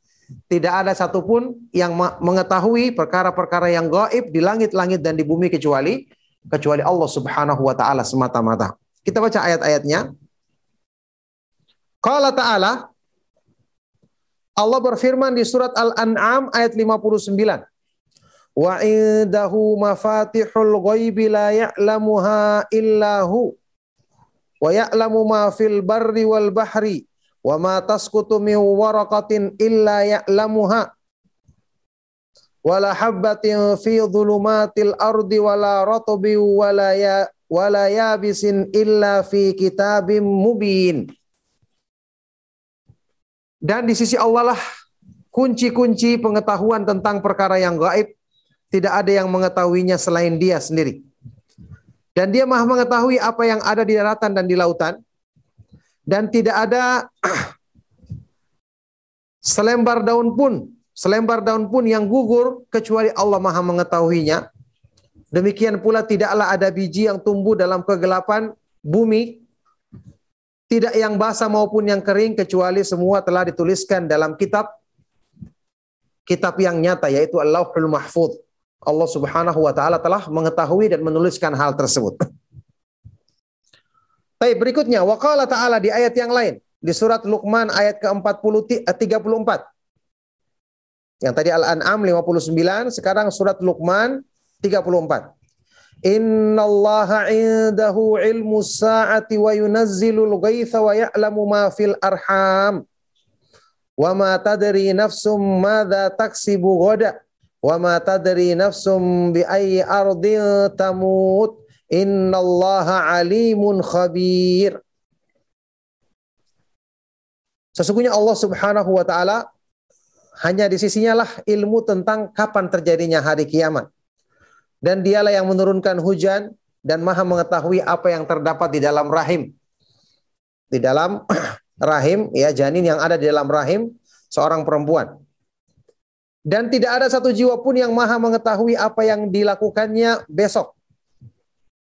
tidak ada satupun yang mengetahui perkara-perkara yang gaib di langit-langit dan di bumi kecuali kecuali Allah Subhanahu wa taala semata-mata. Kita baca ayat-ayatnya. Qala ta'ala Allah berfirman di surat Al-An'am ayat 59. Wa indahu mafatihul ghaibi la ya'lamuha illahu wa ya'lamu ma fil barri wal bahri wa ma tasqutu min waraqatin illa ya'lamuha. Wala habbatin fi dhulumatil ardi wala ratbi wala ya wala yabisin illa fi kitabim mubin dan di sisi Allah lah kunci-kunci pengetahuan tentang perkara yang gaib. Tidak ada yang mengetahuinya selain dia sendiri. Dan dia maha mengetahui apa yang ada di daratan dan di lautan. Dan tidak ada [CLEARS THROAT] selembar daun pun selembar daun pun yang gugur kecuali Allah Maha mengetahuinya. Demikian pula tidaklah ada biji yang tumbuh dalam kegelapan bumi tidak yang basah maupun yang kering kecuali semua telah dituliskan dalam kitab kitab yang nyata yaitu Allahul Mahfud. Allah Subhanahu wa taala telah mengetahui dan menuliskan hal tersebut. [LAUGHS] Baik, berikutnya waqala ta'ala di ayat yang lain di surat Luqman ayat ke-40 34. Eh, yang tadi Al-An'am 59, sekarang surat Luqman 34. Innallaha indahu ilmu sa'ati wa yunazzilul ghaitha wa ya'lamu ma fil arham. Wa ma tadri nafsum madza taksibu ghada. Wa ma tadri nafsum bi ayyi ardin tamut. Innallaha alimun khabir. Sesungguhnya Allah Subhanahu wa taala hanya di sisinya lah ilmu tentang kapan terjadinya hari kiamat dan dialah yang menurunkan hujan dan maha mengetahui apa yang terdapat di dalam rahim. Di dalam [CLEARS THROAT] rahim, ya janin yang ada di dalam rahim seorang perempuan. Dan tidak ada satu jiwa pun yang maha mengetahui apa yang dilakukannya besok.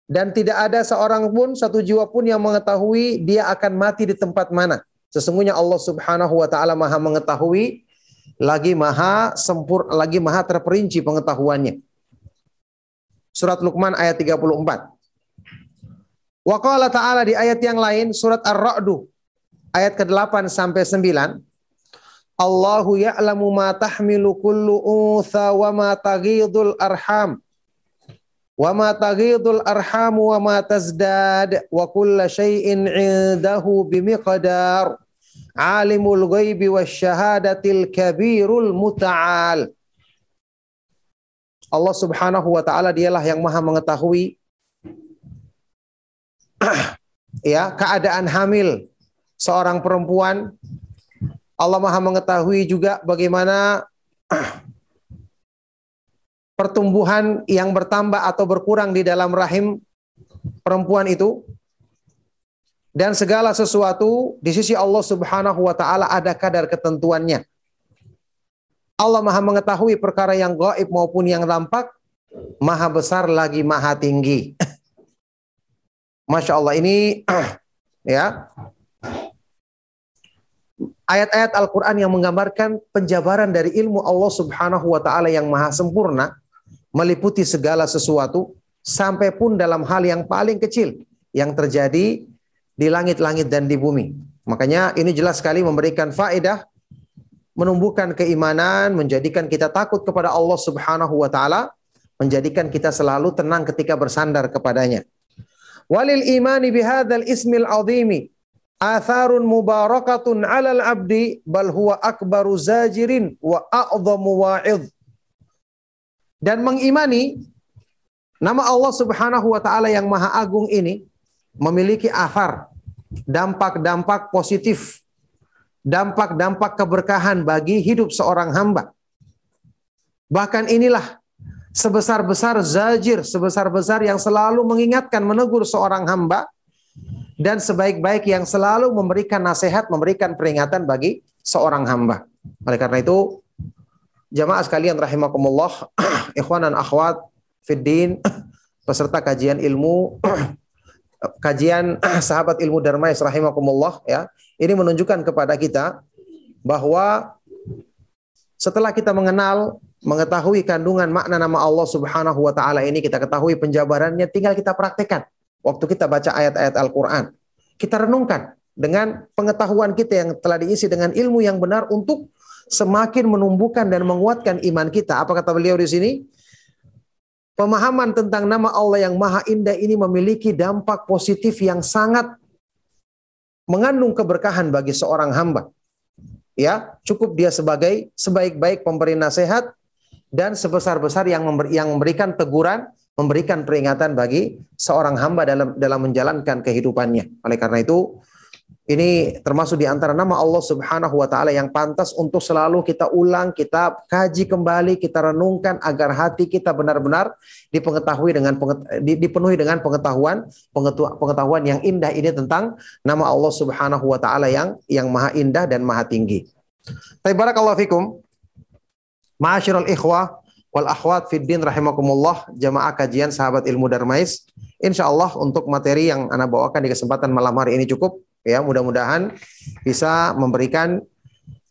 Dan tidak ada seorang pun, satu jiwa pun yang mengetahui dia akan mati di tempat mana. Sesungguhnya Allah Subhanahu wa taala Maha mengetahui lagi Maha sempur lagi Maha terperinci pengetahuannya. Surat Luqman ayat 34. Wa qala ta'ala di ayat yang lain surat Ar-Ra'du ayat ke-8 sampai 9. Allahu ya'lamu ma tahmilu kullu untha wa ma taghidul arham wa ma taghidul arham wa ma tazdad wa kulla syai'in 'indahu bimiqdar alimul ghaibi wasyahadatil kabirul muta'al Allah Subhanahu wa taala dialah yang Maha mengetahui [CLEARS THROAT] ya, keadaan hamil seorang perempuan. Allah Maha mengetahui juga bagaimana [CLEARS THROAT] pertumbuhan yang bertambah atau berkurang di dalam rahim perempuan itu. Dan segala sesuatu di sisi Allah Subhanahu wa taala ada kadar ketentuannya. Allah Maha mengetahui perkara yang gaib maupun yang tampak, Maha besar lagi Maha tinggi. [CLEARS THROAT] Masya Allah ini [CLEARS THROAT] ya ayat-ayat Al-Quran yang menggambarkan penjabaran dari ilmu Allah Subhanahu wa Ta'ala yang maha sempurna, meliputi segala sesuatu, sampai pun dalam hal yang paling kecil yang terjadi di langit-langit dan di bumi. Makanya ini jelas sekali memberikan faedah menumbuhkan keimanan, menjadikan kita takut kepada Allah Subhanahu wa taala, menjadikan kita selalu tenang ketika bersandar kepadanya. Walil imani bihadzal ismil azimi atharun mubarakatun 'alal abdi bal huwa akbaru zajirin wa a'dhamu wa'idh. Dan mengimani nama Allah Subhanahu wa taala yang maha agung ini memiliki athar, dampak-dampak positif dampak-dampak keberkahan bagi hidup seorang hamba. Bahkan inilah sebesar-besar zajir, sebesar-besar yang selalu mengingatkan, menegur seorang hamba, dan sebaik-baik yang selalu memberikan nasihat, memberikan peringatan bagi seorang hamba. Oleh karena itu, jamaah sekalian rahimakumullah, [CLEARS THROAT] ikhwan dan akhwat, fiddin, [CLEARS THROAT] peserta kajian ilmu, [CLEARS THROAT] kajian sahabat ilmu Darmais rahimakumullah ya. Ini menunjukkan kepada kita bahwa setelah kita mengenal, mengetahui kandungan makna nama Allah Subhanahu wa taala ini, kita ketahui penjabarannya, tinggal kita praktekkan. Waktu kita baca ayat-ayat Al-Qur'an, kita renungkan dengan pengetahuan kita yang telah diisi dengan ilmu yang benar untuk semakin menumbuhkan dan menguatkan iman kita. Apa kata beliau di sini? Pemahaman tentang nama Allah yang Maha Indah ini memiliki dampak positif yang sangat mengandung keberkahan bagi seorang hamba. Ya, cukup dia sebagai sebaik-baik pemberi nasihat dan sebesar-besar yang memberi, yang memberikan teguran, memberikan peringatan bagi seorang hamba dalam dalam menjalankan kehidupannya. Oleh karena itu, ini termasuk di antara nama Allah Subhanahu wa taala yang pantas untuk selalu kita ulang, kita kaji kembali, kita renungkan agar hati kita benar-benar dipengetahui dengan dipenuhi dengan pengetahuan pengetahuan yang indah ini tentang nama Allah Subhanahu wa taala yang yang maha indah dan maha tinggi. Baik barakallahu fikum. Ma'asyiral ikhwah wal akhwat fid din rahimakumullah, jamaah kajian sahabat ilmu Darmais. Insya Allah untuk materi yang Anda bawakan di kesempatan malam hari ini cukup ya mudah-mudahan bisa memberikan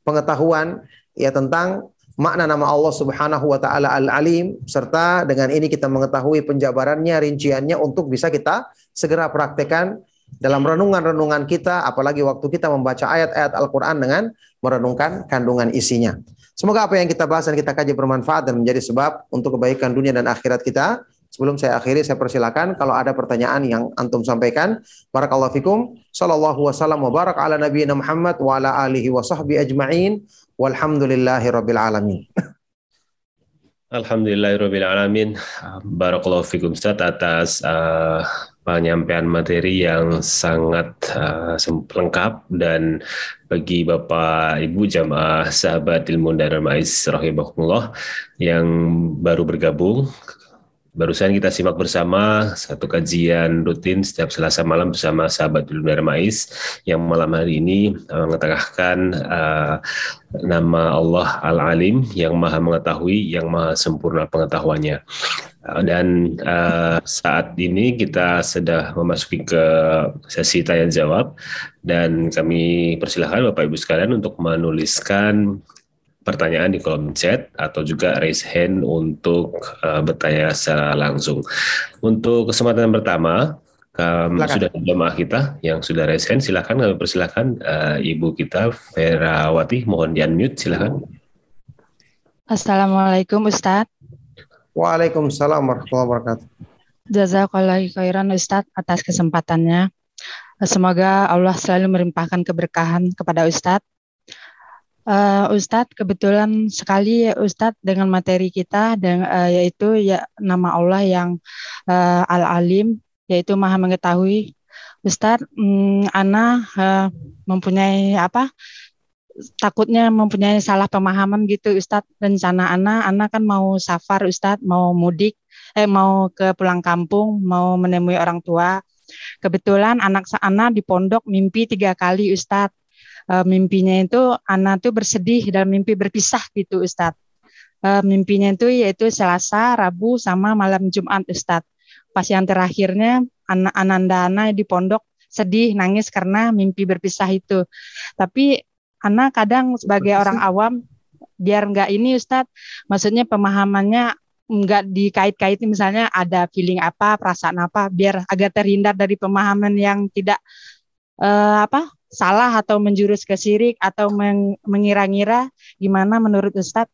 pengetahuan ya tentang makna nama Allah Subhanahu wa taala Al-Alim serta dengan ini kita mengetahui penjabarannya, rinciannya untuk bisa kita segera praktekkan dalam renungan-renungan kita apalagi waktu kita membaca ayat-ayat Al-Qur'an dengan merenungkan kandungan isinya. Semoga apa yang kita bahas dan kita kaji bermanfaat dan menjadi sebab untuk kebaikan dunia dan akhirat kita. Sebelum saya akhiri, saya persilakan kalau ada pertanyaan yang antum sampaikan. Barakallahu fikum. Sallallahu wasallam wa barak ala nabiyina Muhammad wa ala alihi wa sahbihi ajma'in. Walhamdulillahi rabbil alamin. [LAUGHS] Alhamdulillahirabbil alamin. Barakallahu fikum Ustaz atas uh, penyampaian materi yang sangat uh, lengkap dan bagi Bapak Ibu jamaah sahabat ilmu Darmais rahimahullah yang baru bergabung Barusan kita simak bersama satu kajian rutin setiap Selasa malam bersama sahabat Lunar Mais yang malam hari ini uh, mengetengahkan uh, nama Allah Al-Alim yang maha mengetahui, yang maha sempurna pengetahuannya. Uh, dan uh, saat ini kita sudah memasuki ke sesi tanya jawab dan kami persilahkan Bapak Ibu sekalian untuk menuliskan pertanyaan di kolom chat atau juga raise hand untuk uh, bertanya secara langsung. Untuk kesempatan pertama, um, sudah jemaah kita yang sudah raise hand, silakan kami persilakan uh, Ibu kita Ferawati, mohon di unmute, silakan. Assalamualaikum Ustadz. Waalaikumsalam warahmatullahi wabarakatuh. Jazakallah khairan Ustadz atas kesempatannya. Semoga Allah selalu merimpahkan keberkahan kepada Ustadz Uh, Ustadz, kebetulan sekali ya Ustadz dengan materi kita dengan uh, yaitu ya nama Allah yang uh, Al-Alim yaitu Maha mengetahui. Ustadz, um, Ana uh, mempunyai apa? Takutnya mempunyai salah pemahaman gitu Ustadz. Rencana Ana, Ana kan mau safar Ustadz, mau mudik, eh mau ke pulang kampung, mau menemui orang tua. Kebetulan anak Ana di pondok mimpi tiga kali Ustadz uh, mimpinya itu anak tuh bersedih dan mimpi berpisah gitu Ustadz. Uh, mimpinya itu yaitu Selasa, Rabu, sama malam Jumat Ustadz. Pas yang terakhirnya anak Ananda anak di pondok sedih, nangis karena mimpi berpisah itu. Tapi anak kadang sebagai orang awam biar enggak ini Ustadz, maksudnya pemahamannya enggak dikait-kaitin misalnya ada feeling apa, perasaan apa, biar agar terhindar dari pemahaman yang tidak uh, apa salah atau menjurus ke syirik atau meng mengira-ngira gimana menurut Ustadz?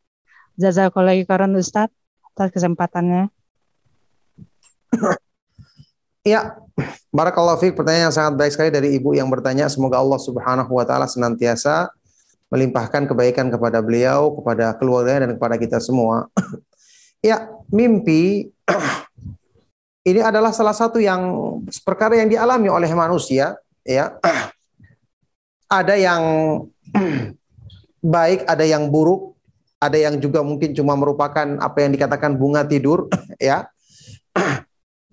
Jazakallahu khairan Ustadz atas kesempatannya. [COUGHS] Ya, Barakallahu fiqh, pertanyaan yang sangat baik sekali dari ibu yang bertanya. Semoga Allah Subhanahu wa taala senantiasa melimpahkan kebaikan kepada beliau, kepada keluarga dan kepada kita semua. [COUGHS] ya, mimpi [COUGHS] ini adalah salah satu yang perkara yang dialami oleh manusia, ya ada yang [CLEARS THROAT] baik, ada yang buruk, ada yang juga mungkin cuma merupakan apa yang dikatakan bunga tidur, [CLEARS THROAT] ya. [CLEARS THROAT]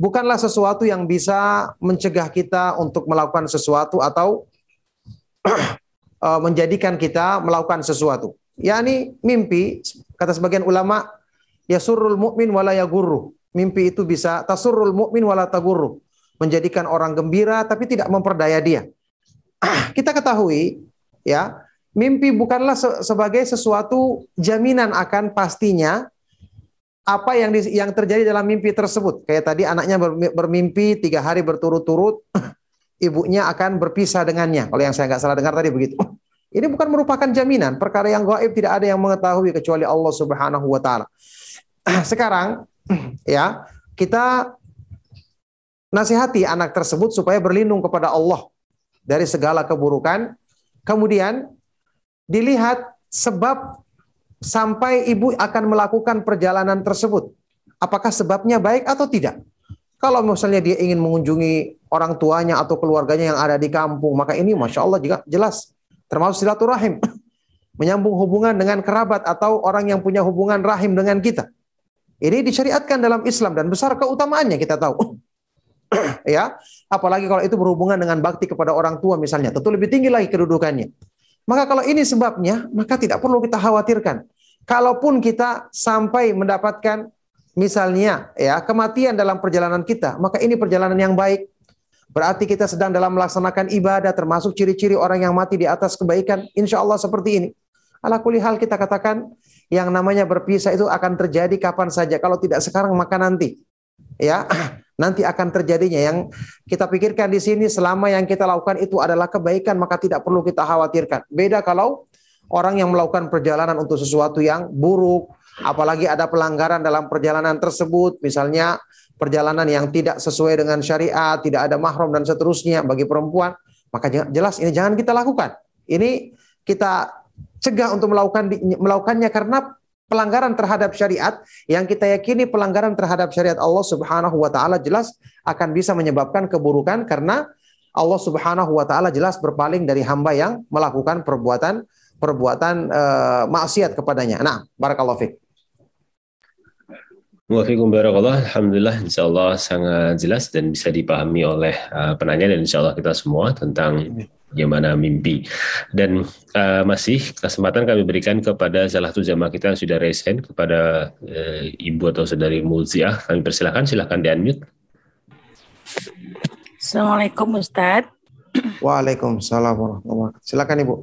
Bukanlah sesuatu yang bisa mencegah kita untuk melakukan sesuatu atau eh, menjadikan kita melakukan sesuatu. Ya ini mimpi, kata sebagian ulama, ya surul mukmin wala yagurru. Mimpi itu bisa tasurul mukmin wala tagurru. Menjadikan orang gembira tapi tidak memperdaya dia. [CLEARS THROAT] kita ketahui ya, mimpi bukanlah se sebagai sesuatu jaminan akan pastinya apa yang di, yang terjadi dalam mimpi tersebut. Kayak tadi anaknya bermimpi tiga hari berturut-turut, [CLEARS THROAT] ibunya akan berpisah dengannya. Kalau yang saya nggak salah dengar tadi begitu. [CLEARS THROAT] Ini bukan merupakan jaminan. Perkara yang gaib tidak ada yang mengetahui kecuali Allah Subhanahu wa taala. Sekarang ya, kita nasihati anak tersebut supaya berlindung kepada Allah dari segala keburukan. Kemudian dilihat sebab sampai ibu akan melakukan perjalanan tersebut. Apakah sebabnya baik atau tidak? Kalau misalnya dia ingin mengunjungi orang tuanya atau keluarganya yang ada di kampung, maka ini masya Allah juga jelas termasuk silaturahim, [LAUGHS] menyambung hubungan dengan kerabat atau orang yang punya hubungan rahim dengan kita. Ini disyariatkan dalam Islam dan besar keutamaannya kita tahu. [CLEARS THROAT] ya, apalagi kalau itu berhubungan dengan bakti kepada orang tua misalnya, tentu lebih tinggi lagi kedudukannya. Maka kalau ini sebabnya, maka tidak perlu kita khawatirkan. kalaupun kita sampai mendapatkan misalnya ya kematian dalam perjalanan kita, maka ini perjalanan yang baik. Berarti kita sedang dalam melaksanakan ibadah termasuk ciri-ciri orang yang mati di atas kebaikan. Insya Allah seperti ini. Ala hal kita katakan yang namanya berpisah itu akan terjadi kapan saja. Kalau tidak sekarang maka nanti. Ya, [CLEARS THROAT] nanti akan terjadinya. Yang kita pikirkan di sini selama yang kita lakukan itu adalah kebaikan maka tidak perlu kita khawatirkan. Beda kalau orang yang melakukan perjalanan untuk sesuatu yang buruk, apalagi ada pelanggaran dalam perjalanan tersebut, misalnya perjalanan yang tidak sesuai dengan syariat, tidak ada mahram dan seterusnya bagi perempuan, maka jelas ini jangan kita lakukan. Ini kita cegah untuk melakukan melakukannya karena pelanggaran terhadap syariat yang kita yakini pelanggaran terhadap syariat Allah Subhanahu wa taala jelas akan bisa menyebabkan keburukan karena Allah Subhanahu wa taala jelas berpaling dari hamba yang melakukan perbuatan perbuatan uh, maksiat kepadanya. Nah, barakallahu fiik. Waalaikumsalam barakallah. Alhamdulillah insya Allah sangat jelas dan bisa dipahami oleh uh, penanya dan insya Allah kita semua tentang bagaimana mimpi. Dan uh, masih kesempatan kami berikan kepada salah satu jamaah kita yang sudah resen kepada uh, ibu atau saudari Mulziah. Kami persilahkan, silahkan di unmute. Assalamualaikum Ustadz. Waalaikumsalam warahmatullahi wabarakatuh. Silakan Ibu.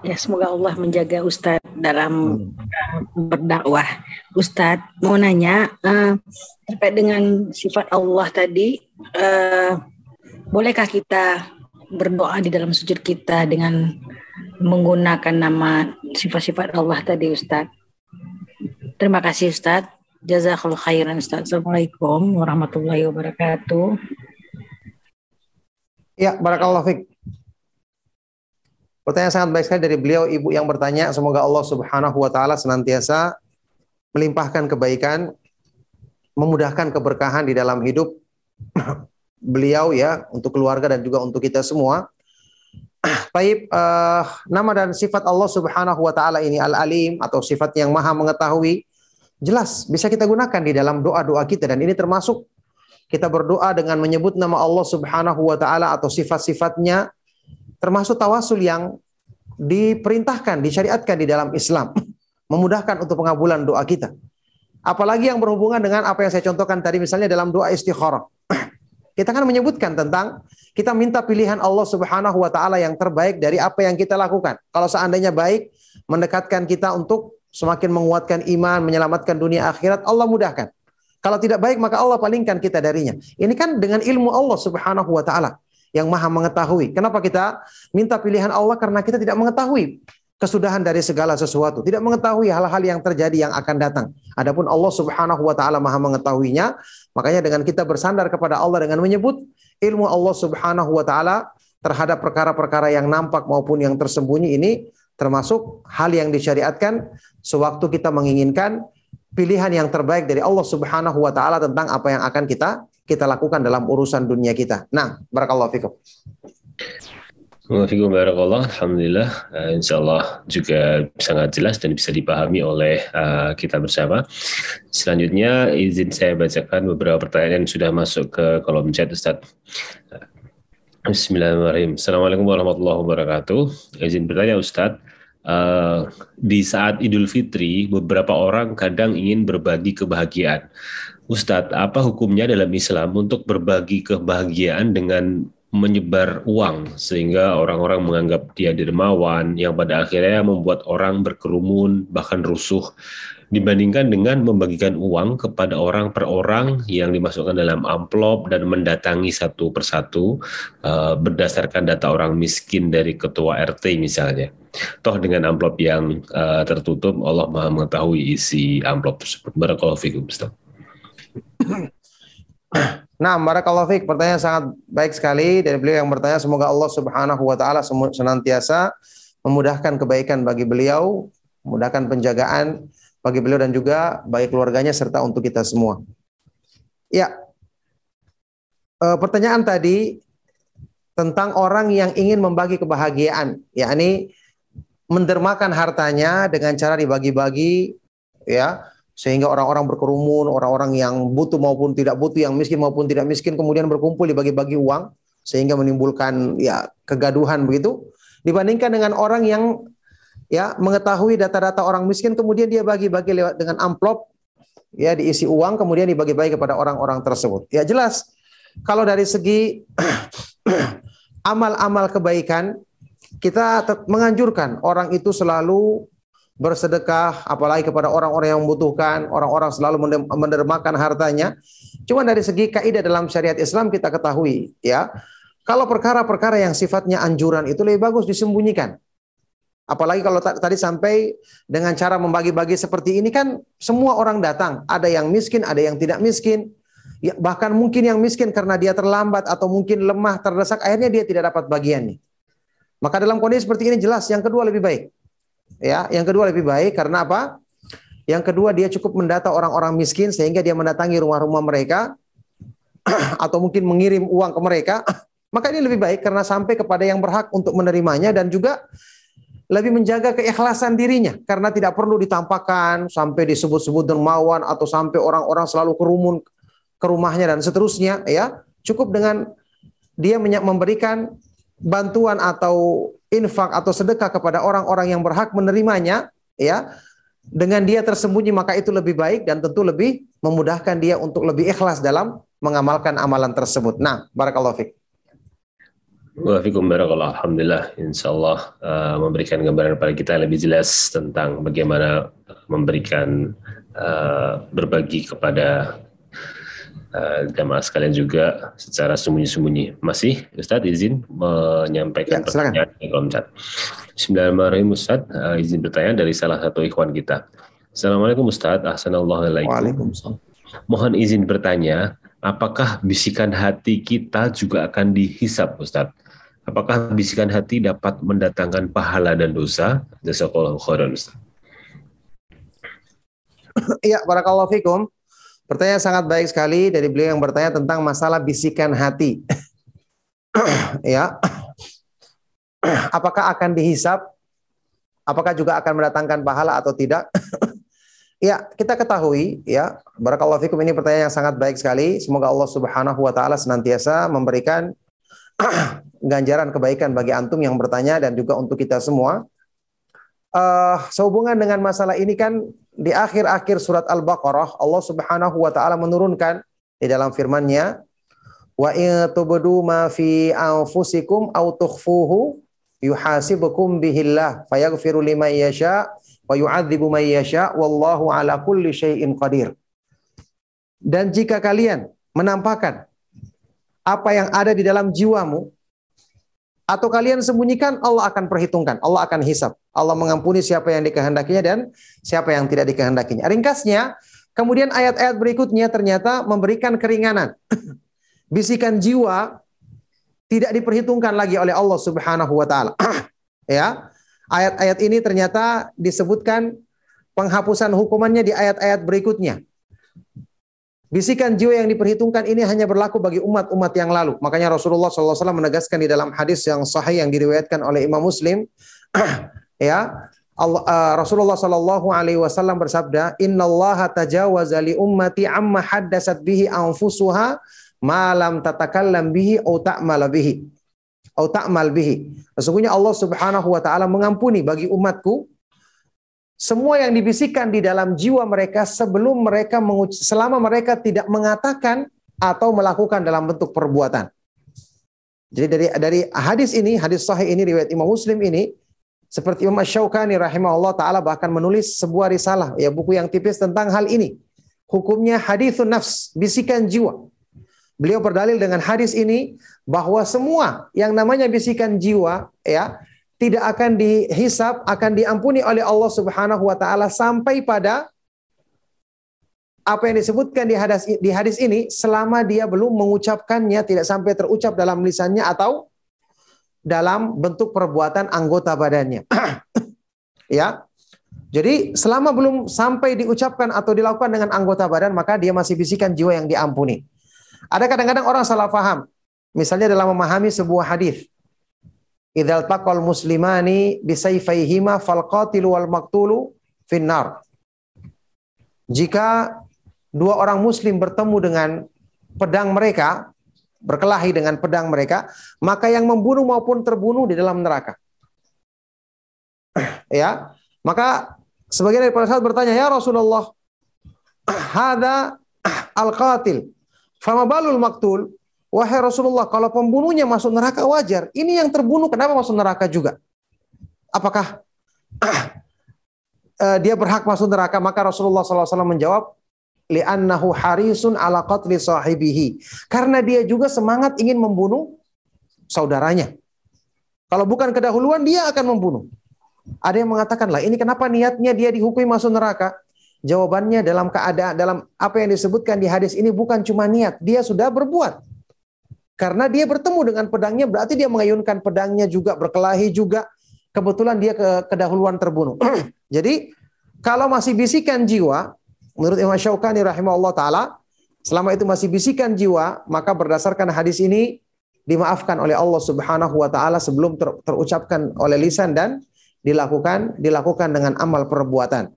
Ya, semoga Allah menjaga Ustadz dalam uh, berdakwah. Ustadz mau nanya uh, terkait dengan sifat Allah tadi, uh, bolehkah kita berdoa di dalam sujud kita dengan menggunakan nama sifat-sifat Allah tadi Ustadz? Terima kasih Ustadz. Jazakallah khairan Ustadz. Assalamualaikum warahmatullahi wabarakatuh. Ya, barakallah fiqh. Pertanyaan sangat baik sekali dari beliau ibu yang bertanya, semoga Allah Subhanahu wa taala senantiasa melimpahkan kebaikan, memudahkan keberkahan di dalam hidup [CLEARS THROAT] beliau ya untuk keluarga dan juga untuk kita semua. [CLEARS THROAT] Baik, uh, nama dan sifat Allah Subhanahu wa taala ini Al-Alim atau sifat yang Maha mengetahui jelas bisa kita gunakan di dalam doa-doa kita dan ini termasuk kita berdoa dengan menyebut nama Allah Subhanahu wa taala atau sifat-sifatnya termasuk tawasul yang diperintahkan, disyariatkan di dalam Islam, [CLEARS THROAT] memudahkan untuk pengabulan doa kita. Apalagi yang berhubungan dengan apa yang saya contohkan tadi misalnya dalam doa istikharah. [CLEARS THROAT] Kita kan menyebutkan tentang kita minta pilihan Allah Subhanahu wa taala yang terbaik dari apa yang kita lakukan. Kalau seandainya baik, mendekatkan kita untuk semakin menguatkan iman, menyelamatkan dunia akhirat, Allah mudahkan. Kalau tidak baik maka Allah palingkan kita darinya. Ini kan dengan ilmu Allah Subhanahu wa taala yang maha mengetahui. Kenapa kita minta pilihan Allah? Karena kita tidak mengetahui kesudahan dari segala sesuatu, tidak mengetahui hal-hal yang terjadi yang akan datang. Adapun Allah Subhanahu wa taala Maha mengetahuinya, makanya dengan kita bersandar kepada Allah dengan menyebut ilmu Allah Subhanahu wa taala terhadap perkara-perkara yang nampak maupun yang tersembunyi ini termasuk hal yang disyariatkan sewaktu kita menginginkan pilihan yang terbaik dari Allah Subhanahu wa taala tentang apa yang akan kita kita lakukan dalam urusan dunia kita. Nah, barakallahu fikum. Barakallah. Alhamdulillah. Uh, insya Allah juga sangat jelas dan bisa dipahami oleh uh, kita bersama. Selanjutnya izin saya bacakan beberapa pertanyaan yang sudah masuk ke kolom chat Ustaz. Bismillahirrahmanirrahim. Assalamualaikum warahmatullahi wabarakatuh. Izin bertanya Ustaz, uh, di saat Idul Fitri beberapa orang kadang ingin berbagi kebahagiaan. Ustadz, apa hukumnya dalam Islam untuk berbagi kebahagiaan dengan menyebar uang sehingga orang-orang menganggap dia dermawan yang pada akhirnya membuat orang berkerumun bahkan rusuh dibandingkan dengan membagikan uang kepada orang per orang yang dimasukkan dalam amplop dan mendatangi satu persatu uh, berdasarkan data orang miskin dari ketua RT misalnya. Toh dengan amplop yang uh, tertutup Allah Maha mengetahui isi amplop tersebut. Barakallahu. [COUGHS] Nah, barakallahu fiik. Pertanyaan sangat baik sekali dari beliau yang bertanya semoga Allah Subhanahu wa taala senantiasa memudahkan kebaikan bagi beliau, memudahkan penjagaan bagi beliau dan juga bagi keluarganya serta untuk kita semua. Ya. E, pertanyaan tadi tentang orang yang ingin membagi kebahagiaan, yakni mendermakan hartanya dengan cara dibagi-bagi ya sehingga orang-orang berkerumun, orang-orang yang butuh maupun tidak butuh, yang miskin maupun tidak miskin kemudian berkumpul dibagi-bagi uang sehingga menimbulkan ya kegaduhan begitu dibandingkan dengan orang yang ya mengetahui data-data orang miskin kemudian dia bagi-bagi lewat dengan amplop ya diisi uang kemudian dibagi-bagi kepada orang-orang tersebut. Ya jelas kalau dari segi [CLEARS THROAT] amal-amal kebaikan kita menganjurkan orang itu selalu bersedekah apalagi kepada orang-orang yang membutuhkan, orang-orang selalu mendermakan hartanya. Cuma dari segi kaidah dalam syariat Islam kita ketahui ya, kalau perkara-perkara yang sifatnya anjuran itu lebih bagus disembunyikan. Apalagi kalau tadi sampai dengan cara membagi-bagi seperti ini kan semua orang datang, ada yang miskin, ada yang tidak miskin. Ya, bahkan mungkin yang miskin karena dia terlambat atau mungkin lemah, terdesak, akhirnya dia tidak dapat bagiannya. Maka dalam kondisi seperti ini jelas yang kedua lebih baik. Ya, yang kedua lebih baik karena apa? Yang kedua dia cukup mendata orang-orang miskin sehingga dia mendatangi rumah-rumah mereka [CLEARS THROAT] atau mungkin mengirim uang ke mereka. [CLEARS THROAT] Maka ini lebih baik karena sampai kepada yang berhak untuk menerimanya dan juga lebih menjaga keikhlasan dirinya karena tidak perlu ditampakkan sampai disebut-sebut dermawan atau sampai orang-orang selalu kerumun ke rumahnya dan seterusnya ya cukup dengan dia memberikan bantuan atau infak atau sedekah kepada orang-orang yang berhak menerimanya ya dengan dia tersembunyi maka itu lebih baik dan tentu lebih memudahkan dia untuk lebih ikhlas dalam mengamalkan amalan tersebut. Nah, barakallahu fiik. Waalaikumsalam barakallah. Alhamdulillah insyaallah uh, memberikan gambaran pada kita lebih jelas tentang bagaimana memberikan uh, berbagi kepada uh, jamaah sekalian juga secara sembunyi-sembunyi. Masih Ustaz izin menyampaikan ya, pertanyaan di kolom chat. Bismillahirrahmanirrahim Ustaz, uh, izin bertanya dari salah satu ikhwan kita. Assalamualaikum Ustaz, Assalamualaikum. Waalaikumsalam. Mohon izin bertanya, apakah bisikan hati kita juga akan dihisap Ustaz? Apakah bisikan hati dapat mendatangkan pahala dan dosa? Jazakallahu khairan Ustaz. Iya, barakallahu fikum. Pertanyaan sangat baik sekali dari beliau yang bertanya tentang masalah bisikan hati. [CLEARS THROAT] ya. [CLEARS THROAT] Apakah akan dihisap? Apakah juga akan mendatangkan pahala atau tidak? [CLEARS THROAT] ya, kita ketahui ya, barakallahu fikum ini pertanyaan yang sangat baik sekali. Semoga Allah Subhanahu wa taala senantiasa memberikan ganjaran kebaikan bagi antum yang bertanya dan juga untuk kita semua. Uh, sehubungan dengan masalah ini kan di akhir-akhir surat Al-Baqarah Allah Subhanahu wa taala menurunkan di dalam firman-Nya wa in tubdu ma fi anfusikum aw tukhfuhu yuhasibukum bihillah fayaghfiru liman yasha wa yu'adzibu man yasha wallahu ala kulli syai'in qadir. Dan jika kalian menampakkan apa yang ada di dalam jiwamu atau kalian sembunyikan Allah akan perhitungkan, Allah akan hisap. Allah mengampuni siapa yang dikehendakinya dan siapa yang tidak dikehendakinya. Ringkasnya, kemudian ayat-ayat berikutnya ternyata memberikan keringanan. [CLEARS THROAT] Bisikan jiwa tidak diperhitungkan lagi oleh Allah Subhanahu wa taala. [CLEARS THROAT] ya. Ayat-ayat ini ternyata disebutkan penghapusan hukumannya di ayat-ayat berikutnya. Bisikan jiwa yang diperhitungkan ini hanya berlaku bagi umat-umat yang lalu. Makanya Rasulullah SAW menegaskan di dalam hadis yang sahih yang diriwayatkan oleh Imam Muslim, [CLEARS THROAT] ya Allah, uh, Rasulullah Shallallahu Alaihi Wasallam bersabda, Inna Allah tajawaza li ummati amma haddasat bihi anfusuha malam tatakallam bihi au ta'mal bihi au ta'mal bihi. Sesungguhnya Allah Subhanahu wa taala mengampuni bagi umatku semua yang dibisikkan di dalam jiwa mereka sebelum mereka selama mereka tidak mengatakan atau melakukan dalam bentuk perbuatan. Jadi dari dari hadis ini, hadis sahih ini riwayat Imam Muslim ini seperti Imam Syaukani rahimahullah taala bahkan menulis sebuah risalah ya buku yang tipis tentang hal ini. Hukumnya hadithun nafs, bisikan jiwa. Beliau berdalil dengan hadis ini bahwa semua yang namanya bisikan jiwa ya tidak akan dihisap, akan diampuni oleh Allah Subhanahu wa taala sampai pada apa yang disebutkan di hadis di hadis ini selama dia belum mengucapkannya tidak sampai terucap dalam lisannya atau dalam bentuk perbuatan anggota badannya. [CLEARS THROAT] ya. Jadi selama belum sampai diucapkan atau dilakukan dengan anggota badan maka dia masih bisikan jiwa yang diampuni. Ada kadang-kadang orang salah paham. Misalnya dalam memahami sebuah hadis. Idzal taqal muslimani bisayfaihima fal qatilu wal maqtulu finnar. Jika dua orang muslim bertemu dengan pedang mereka, berkelahi dengan pedang mereka, maka yang membunuh maupun terbunuh di dalam neraka. [CLEARS THROAT] Ya. Maka sebagian dari para sahabat bertanya, "Ya Rasulullah, [CLEARS THROAT] hada al-qatil. Fama balul maktul?" Wahai Rasulullah, kalau pembunuhnya masuk neraka wajar. Ini yang terbunuh kenapa masuk neraka juga? Apakah uh, [CLEARS THROAT] dia berhak masuk neraka? Maka Rasulullah SAW menjawab, li'annahu harisun ala qatli sahibihi. Karena dia juga semangat ingin membunuh saudaranya. Kalau bukan kedahuluan, dia akan membunuh. Ada yang mengatakan lah, ini kenapa niatnya dia dihukumi masuk neraka? Jawabannya dalam keadaan dalam apa yang disebutkan di hadis ini bukan cuma niat, dia sudah berbuat. Karena dia bertemu dengan pedangnya, berarti dia mengayunkan pedangnya juga, berkelahi juga. Kebetulan dia ke kedahuluan terbunuh. [CLEARS THROAT] Jadi, kalau masih bisikan jiwa, menurut Imam Syaukani rahimahullah taala, selama itu masih bisikan jiwa, maka berdasarkan hadis ini dimaafkan oleh Allah Subhanahu wa taala sebelum ter, terucapkan oleh lisan dan dilakukan dilakukan dengan amal perbuatan.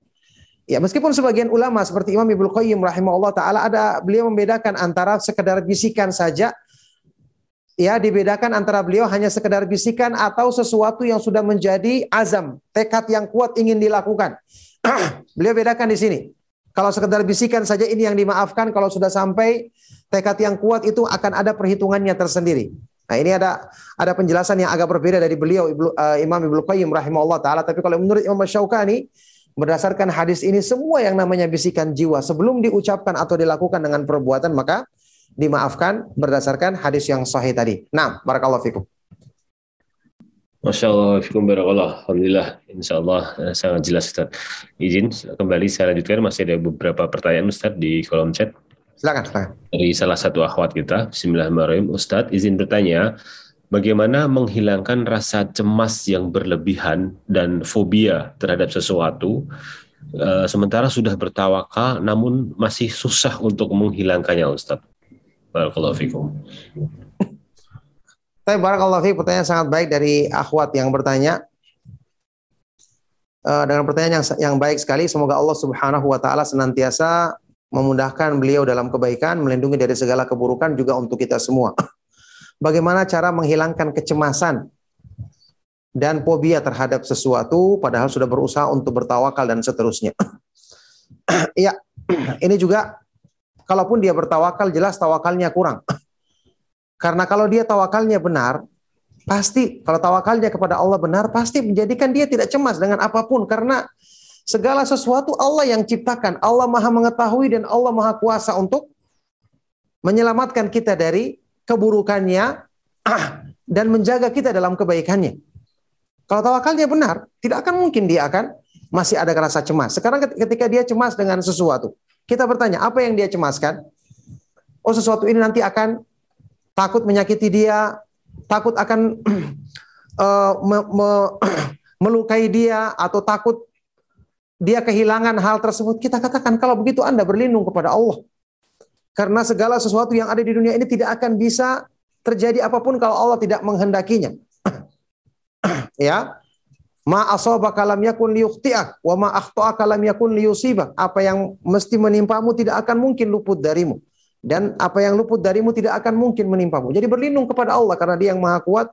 Ya, meskipun sebagian ulama seperti Imam Ibnu Qayyim rahimahullah taala ada beliau membedakan antara sekedar bisikan saja ya dibedakan antara beliau hanya sekedar bisikan atau sesuatu yang sudah menjadi azam, tekad yang kuat ingin dilakukan. [CLEARS THROAT] beliau bedakan di sini. Kalau sekedar bisikan saja ini yang dimaafkan, kalau sudah sampai tekad yang kuat itu akan ada perhitungannya tersendiri. Nah, ini ada ada penjelasan yang agak berbeda dari beliau Ibnu, uh, Imam Ibnu Qayyim rahimahullah taala, tapi kalau menurut Imam Syaukani berdasarkan hadis ini semua yang namanya bisikan jiwa sebelum diucapkan atau dilakukan dengan perbuatan maka dimaafkan berdasarkan hadis yang sahih tadi. Nah, barakallahu fikum. Masya Allah, fikum barakallah. Alhamdulillah, insya Allah eh, sangat jelas Ustaz. Izin kembali saya lanjutkan, masih ada beberapa pertanyaan Ustaz di kolom chat. Silakan, silakan. Dari salah satu akhwat kita, Bismillahirrahmanirrahim. Ustaz, izin bertanya, bagaimana menghilangkan rasa cemas yang berlebihan dan fobia terhadap sesuatu, uh, sementara sudah bertawakal namun masih susah untuk menghilangkannya Ustaz? Barakallahu fikum. Tapi barakallahu fikum pertanyaan sangat baik dari akhwat yang bertanya. Uh, dengan pertanyaan yang yang baik sekali, semoga Allah Subhanahu wa taala senantiasa memudahkan beliau dalam kebaikan, melindungi dari segala keburukan juga untuk kita semua. [CLEARS THROAT] Bagaimana cara menghilangkan kecemasan dan fobia terhadap sesuatu padahal sudah berusaha untuk bertawakal dan seterusnya. Iya, [CLEARS THROAT] [CLEARS THROAT] ini juga kalaupun dia bertawakal jelas tawakalnya kurang. [LAUGHS] Karena kalau dia tawakalnya benar, pasti kalau tawakalnya kepada Allah benar, pasti menjadikan dia tidak cemas dengan apa pun karena segala sesuatu Allah yang ciptakan. Allah Maha mengetahui dan Allah Maha kuasa untuk menyelamatkan kita dari keburukannya [CLEARS THROAT] dan menjaga kita dalam kebaikannya. Kalau tawakalnya benar, tidak akan mungkin dia akan masih ada rasa cemas. Sekarang ketika dia cemas dengan sesuatu, kita bertanya, apa yang dia cemaskan? Oh, sesuatu ini nanti akan takut menyakiti dia, takut akan uh, [CLEARS THROAT] me, me, [CLEARS THROAT] melukai dia atau takut dia kehilangan hal tersebut. Kita katakan kalau begitu Anda berlindung kepada Allah. Karena segala sesuatu yang ada di dunia ini tidak akan bisa terjadi apa pun kalau Allah tidak menghendakinya. [CLEARS THROAT] ya. Ma asabaka lam yakun liyukhti'ak wa ma akhta'aka lam yakun liyusibak. Apa yang mesti menimpamu tidak akan mungkin luput darimu. Dan apa yang luput darimu tidak akan mungkin menimpamu. Jadi berlindung kepada Allah karena Dia yang Maha Kuat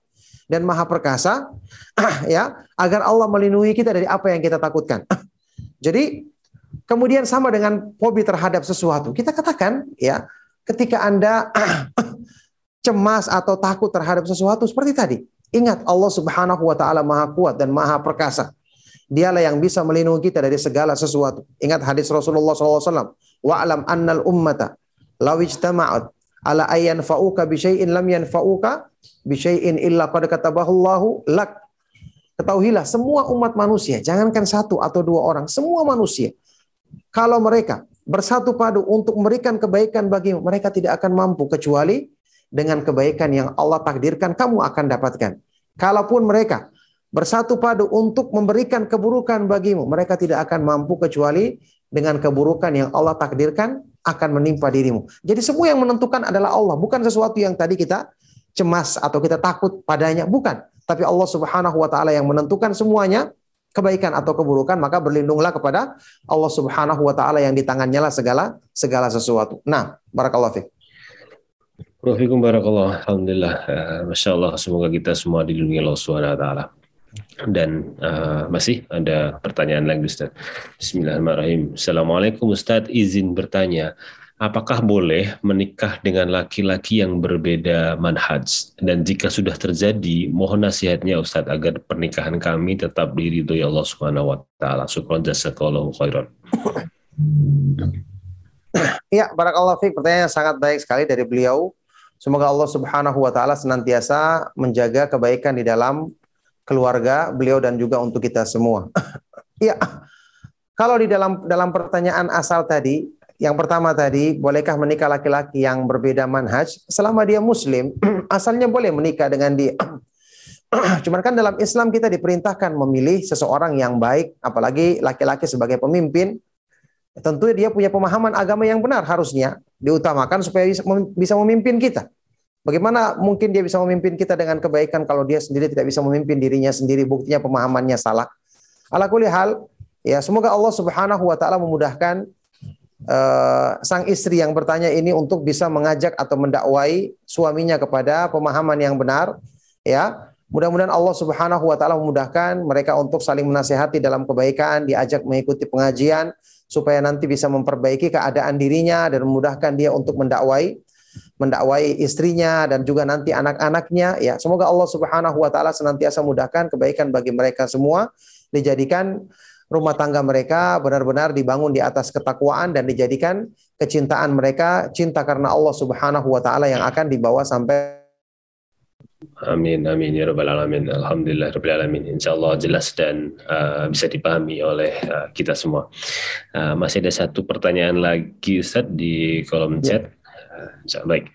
dan Maha Perkasa [CLEARS THROAT] ya, agar Allah melindungi kita dari apa yang kita takutkan. [CLEARS THROAT] Jadi kemudian sama dengan hobi terhadap sesuatu. Kita katakan ya, ketika Anda [CLEARS THROAT] cemas atau takut terhadap sesuatu seperti tadi, Ingat Allah Subhanahu wa taala Maha kuat dan Maha perkasa. Dialah yang bisa melindungi kita dari segala sesuatu. Ingat hadis Rasulullah SAW. Wa'lam annal ummata law ijtama'at ala ayyan fa'uka bi syai'in lam yanfa'uka bi syai'in illa qad katabahu Allahu lak. Ketahuilah semua umat manusia, jangankan satu atau dua orang, semua manusia kalau mereka bersatu padu untuk memberikan kebaikan bagimu, mereka tidak akan mampu kecuali dengan kebaikan yang Allah takdirkan kamu akan dapatkan. Kalaupun mereka bersatu padu untuk memberikan keburukan bagimu, mereka tidak akan mampu kecuali dengan keburukan yang Allah takdirkan akan menimpa dirimu. Jadi semua yang menentukan adalah Allah, bukan sesuatu yang tadi kita cemas atau kita takut padanya, bukan. Tapi Allah Subhanahu wa taala yang menentukan semuanya kebaikan atau keburukan, maka berlindunglah kepada Allah Subhanahu wa taala yang di tangannya lah segala segala sesuatu. Nah, barakallahu fiik. Profikum barakallah. Alhamdulillah. Uh, Masya Allah. Semoga kita semua dilindungi Allah SWT. Dan uh, masih ada pertanyaan lagi Ustaz. Bismillahirrahmanirrahim. Assalamualaikum Ustaz, izin bertanya. Apakah boleh menikah dengan laki-laki yang berbeda manhaj? Dan jika sudah terjadi, mohon nasihatnya Ustaz agar pernikahan kami tetap diridhoi Allah Subhanahu wa taala. Syukran jazakallahu khairan. Ya, barakallahu fiik. Pertanyaan yang sangat baik sekali dari beliau. Semoga Allah Subhanahu wa taala senantiasa menjaga kebaikan di dalam keluarga beliau dan juga untuk kita semua. [LAUGHS] ya. Kalau di dalam dalam pertanyaan asal tadi, yang pertama tadi, bolehkah menikah laki-laki yang berbeda manhaj? Selama dia muslim, [CLEARS THROAT] asalnya boleh menikah dengan dia. [CLEARS THROAT] Cuman kan dalam Islam kita diperintahkan memilih seseorang yang baik, apalagi laki-laki sebagai pemimpin. Tentu dia punya pemahaman agama yang benar harusnya diutamakan supaya bisa memimpin kita. Bagaimana mungkin dia bisa memimpin kita dengan kebaikan kalau dia sendiri tidak bisa memimpin dirinya sendiri, buktinya pemahamannya salah. Ala hal, ya semoga Allah Subhanahu wa taala memudahkan uh, sang istri yang bertanya ini untuk bisa mengajak atau mendakwai suaminya kepada pemahaman yang benar ya mudah-mudahan Allah Subhanahu wa taala memudahkan mereka untuk saling menasehati dalam kebaikan diajak mengikuti pengajian supaya nanti bisa memperbaiki keadaan dirinya dan memudahkan dia untuk mendakwai mendakwai istrinya dan juga nanti anak-anaknya ya. Semoga Allah Subhanahu wa taala senantiasa mudahkan kebaikan bagi mereka semua dijadikan rumah tangga mereka benar-benar dibangun di atas ketakwaan dan dijadikan kecintaan mereka cinta karena Allah Subhanahu wa taala yang akan dibawa sampai Amin, amin ya rabbal alamin. Alhamdulillah rabbil alamin. Insyaallah jelas dan uh, bisa dipahami oleh uh, kita semua. Uh, masih ada satu pertanyaan lagi Ustaz di kolom ya. chat. Uh, baik.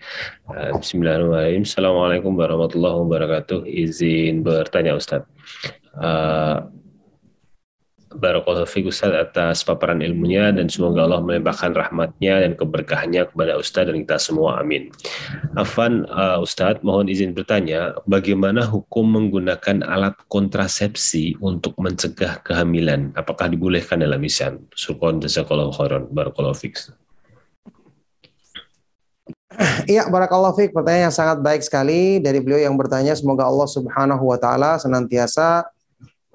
Uh, Bismillahirrahmanirrahim. Assalamualaikum warahmatullahi wabarakatuh. Izin bertanya Ustaz. Uh, Barakallahu fiik Ustaz atas paparan ilmunya dan semoga Allah melimpahkan rahmatnya dan keberkahannya kepada Ustaz dan kita semua. Amin. Afan uh, Ustaz, mohon izin bertanya, bagaimana hukum menggunakan alat kontrasepsi untuk mencegah kehamilan? Apakah dibolehkan dalam Islam? Syukron jazakallahu khairan. Barakallahu fiik. Iya, barakallahu fiik. Pertanyaan yang sangat baik sekali dari beliau yang bertanya. Semoga Allah Subhanahu wa taala senantiasa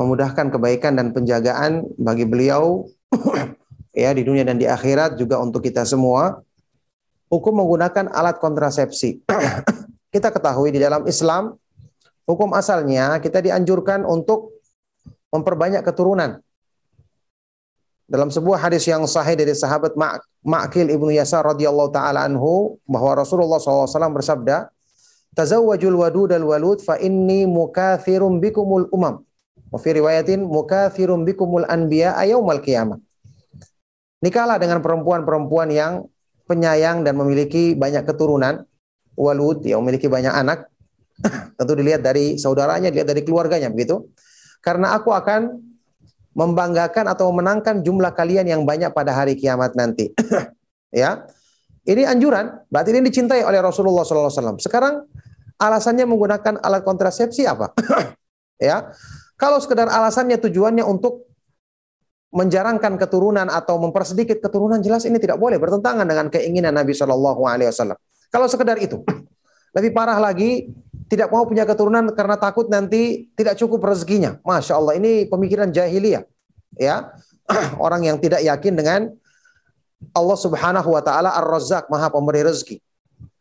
memudahkan kebaikan dan penjagaan bagi beliau [COUGHS] ya di dunia dan di akhirat juga untuk kita semua. Hukum menggunakan alat kontrasepsi. [COUGHS] kita ketahui di dalam Islam hukum asalnya kita dianjurkan untuk memperbanyak keturunan. Dalam sebuah hadis yang sahih dari sahabat Ma'kil ibnu Yasar radhiyallahu taala anhu bahwa Rasulullah SAW bersabda, "Tazawwajul wadud al walud fa inni mukathirum bikumul umam." Wa fi riwayatin mukathirun bikumul anbiya ayaumal qiyamah. Nikahlah dengan perempuan-perempuan yang penyayang dan memiliki banyak keturunan, walud yang memiliki banyak anak. [COUGHS] Tentu dilihat dari saudaranya, dilihat dari keluarganya begitu. Karena aku akan membanggakan atau memenangkan jumlah kalian yang banyak pada hari kiamat nanti. [COUGHS] ya. Ini anjuran, berarti ini dicintai oleh Rasulullah SAW. Sekarang alasannya menggunakan alat kontrasepsi apa? [COUGHS] ya. Kalau sekedar alasannya tujuannya untuk menjarangkan keturunan atau mempersedikit keturunan jelas ini tidak boleh bertentangan dengan keinginan Nabi Shallallahu Alaihi Wasallam. Kalau sekedar itu, lebih parah lagi tidak mau punya keturunan karena takut nanti tidak cukup rezekinya. Masya Allah ini pemikiran jahiliyah, ya [CLEARS THROAT] orang yang tidak yakin dengan Allah Subhanahu Wa Taala Ar-Razzaq Maha Pemberi rezeki,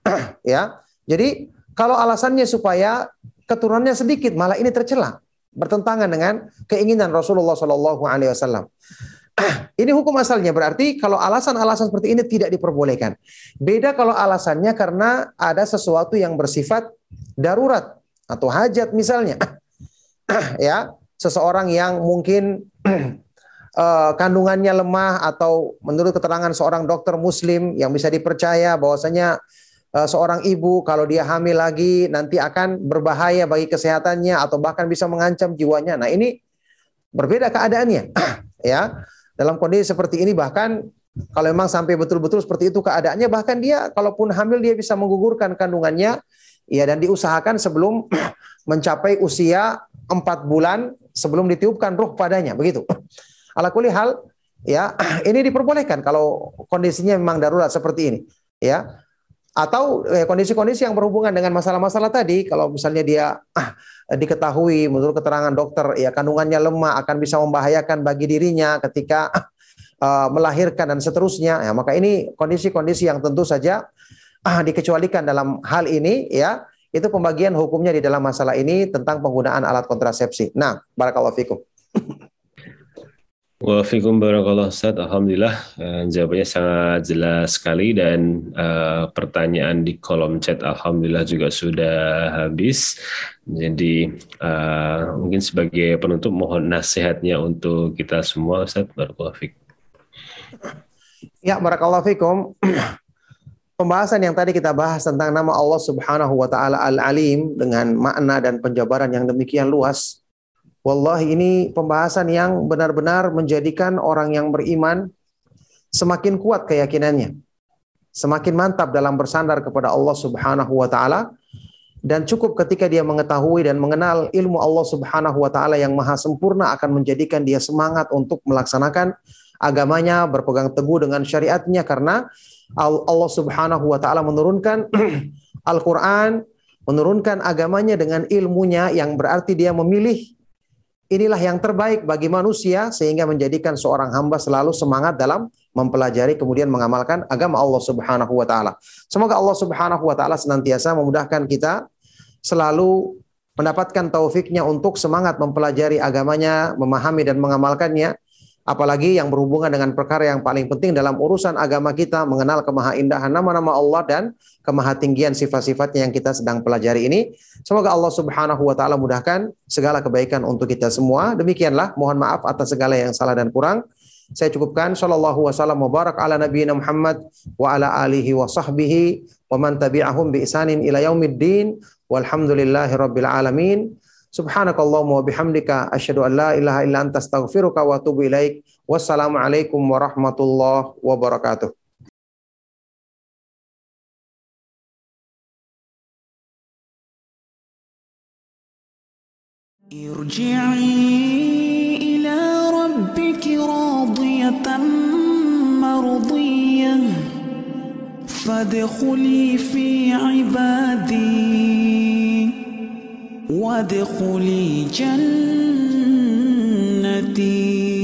[CLEARS THROAT] ya. Jadi kalau alasannya supaya keturunannya sedikit, malah ini tercela bertentangan dengan keinginan Rasulullah Shallallahu Alaihi Wasallam. [CLEARS THROAT] Ini hukum asalnya berarti kalau alasan-alasan seperti ini tidak diperbolehkan. Beda kalau alasannya karena ada sesuatu yang bersifat darurat atau hajat misalnya. [CLEARS THROAT] ya, seseorang yang mungkin uh, [CLEARS THROAT] kandungannya lemah atau menurut keterangan seorang dokter muslim yang bisa dipercaya bahwasanya seorang ibu kalau dia hamil lagi nanti akan berbahaya bagi kesehatannya atau bahkan bisa mengancam jiwanya. Nah, ini berbeda keadaannya. [CLEARS THROAT] ya. Dalam kondisi seperti ini bahkan kalau memang sampai betul-betul seperti itu keadaannya bahkan dia kalaupun hamil dia bisa menggugurkan kandungannya ya dan diusahakan sebelum [CLEARS THROAT] mencapai usia empat bulan sebelum ditiupkan roh padanya begitu. [CLEARS THROAT] Ala hal ya ini diperbolehkan kalau kondisinya memang darurat seperti ini ya Atau kondisi kondisi-kondisi yang berhubungan dengan masalah-masalah tadi, kalau misalnya dia ah, diketahui menurut keterangan dokter ya kandungannya lemah akan bisa membahayakan bagi dirinya ketika uh, melahirkan dan seterusnya, ya maka ini kondisi-kondisi yang tentu saja ah, dikecualikan dalam hal ini ya itu pembagian hukumnya di dalam masalah ini tentang penggunaan alat kontrasepsi. Nah, barakallahu fikum. Wafikum barakallah Ustaz. Alhamdulillah uh, jawabannya sangat jelas sekali dan uh, pertanyaan di kolom chat Alhamdulillah juga sudah habis. Jadi uh, mungkin sebagai penutup mohon nasihatnya untuk kita semua Ustaz. Barakallah fikum. Ya, barakallah fikum. Pembahasan yang tadi kita bahas tentang nama Allah Subhanahu wa taala Al-Alim dengan makna dan penjabaran yang demikian luas Wallahi ini pembahasan yang benar-benar menjadikan orang yang beriman semakin kuat keyakinannya. Semakin mantap dalam bersandar kepada Allah Subhanahu wa taala dan cukup ketika dia mengetahui dan mengenal ilmu Allah Subhanahu wa taala yang maha sempurna akan menjadikan dia semangat untuk melaksanakan agamanya, berpegang teguh dengan syariatnya karena Allah Subhanahu wa taala menurunkan [CLEARS THROAT] Al-Qur'an, menurunkan agamanya dengan ilmunya yang berarti dia memilih inilah yang terbaik bagi manusia sehingga menjadikan seorang hamba selalu semangat dalam mempelajari kemudian mengamalkan agama Allah Subhanahu wa taala. Semoga Allah Subhanahu wa taala senantiasa memudahkan kita selalu mendapatkan taufiknya untuk semangat mempelajari agamanya, memahami dan mengamalkannya apalagi yang berhubungan dengan perkara yang paling penting dalam urusan agama kita mengenal kemahaindahan nama-nama Allah dan kemahatinggian sifat-sifatnya yang kita sedang pelajari ini. Semoga Allah Subhanahu wa taala mudahkan segala kebaikan untuk kita semua. Demikianlah, mohon maaf atas segala yang salah dan kurang. Saya cukupkan sallallahu wasallam mubarak ala nabiyina Muhammad wa ala alihi wa sahbihi wa man tabi'ahum bi isanin ila yaumiddin walhamdulillahi rabbil alamin. سبحانك اللهم وبحمدك أشهد أن لا إله إلا أنت أستغفرك وأتوب إليك والسلام عليكم ورحمة الله وبركاته ارجعي إلى ربك راضية مرضية. فادخلي في عبادي. وادخلي جنتي.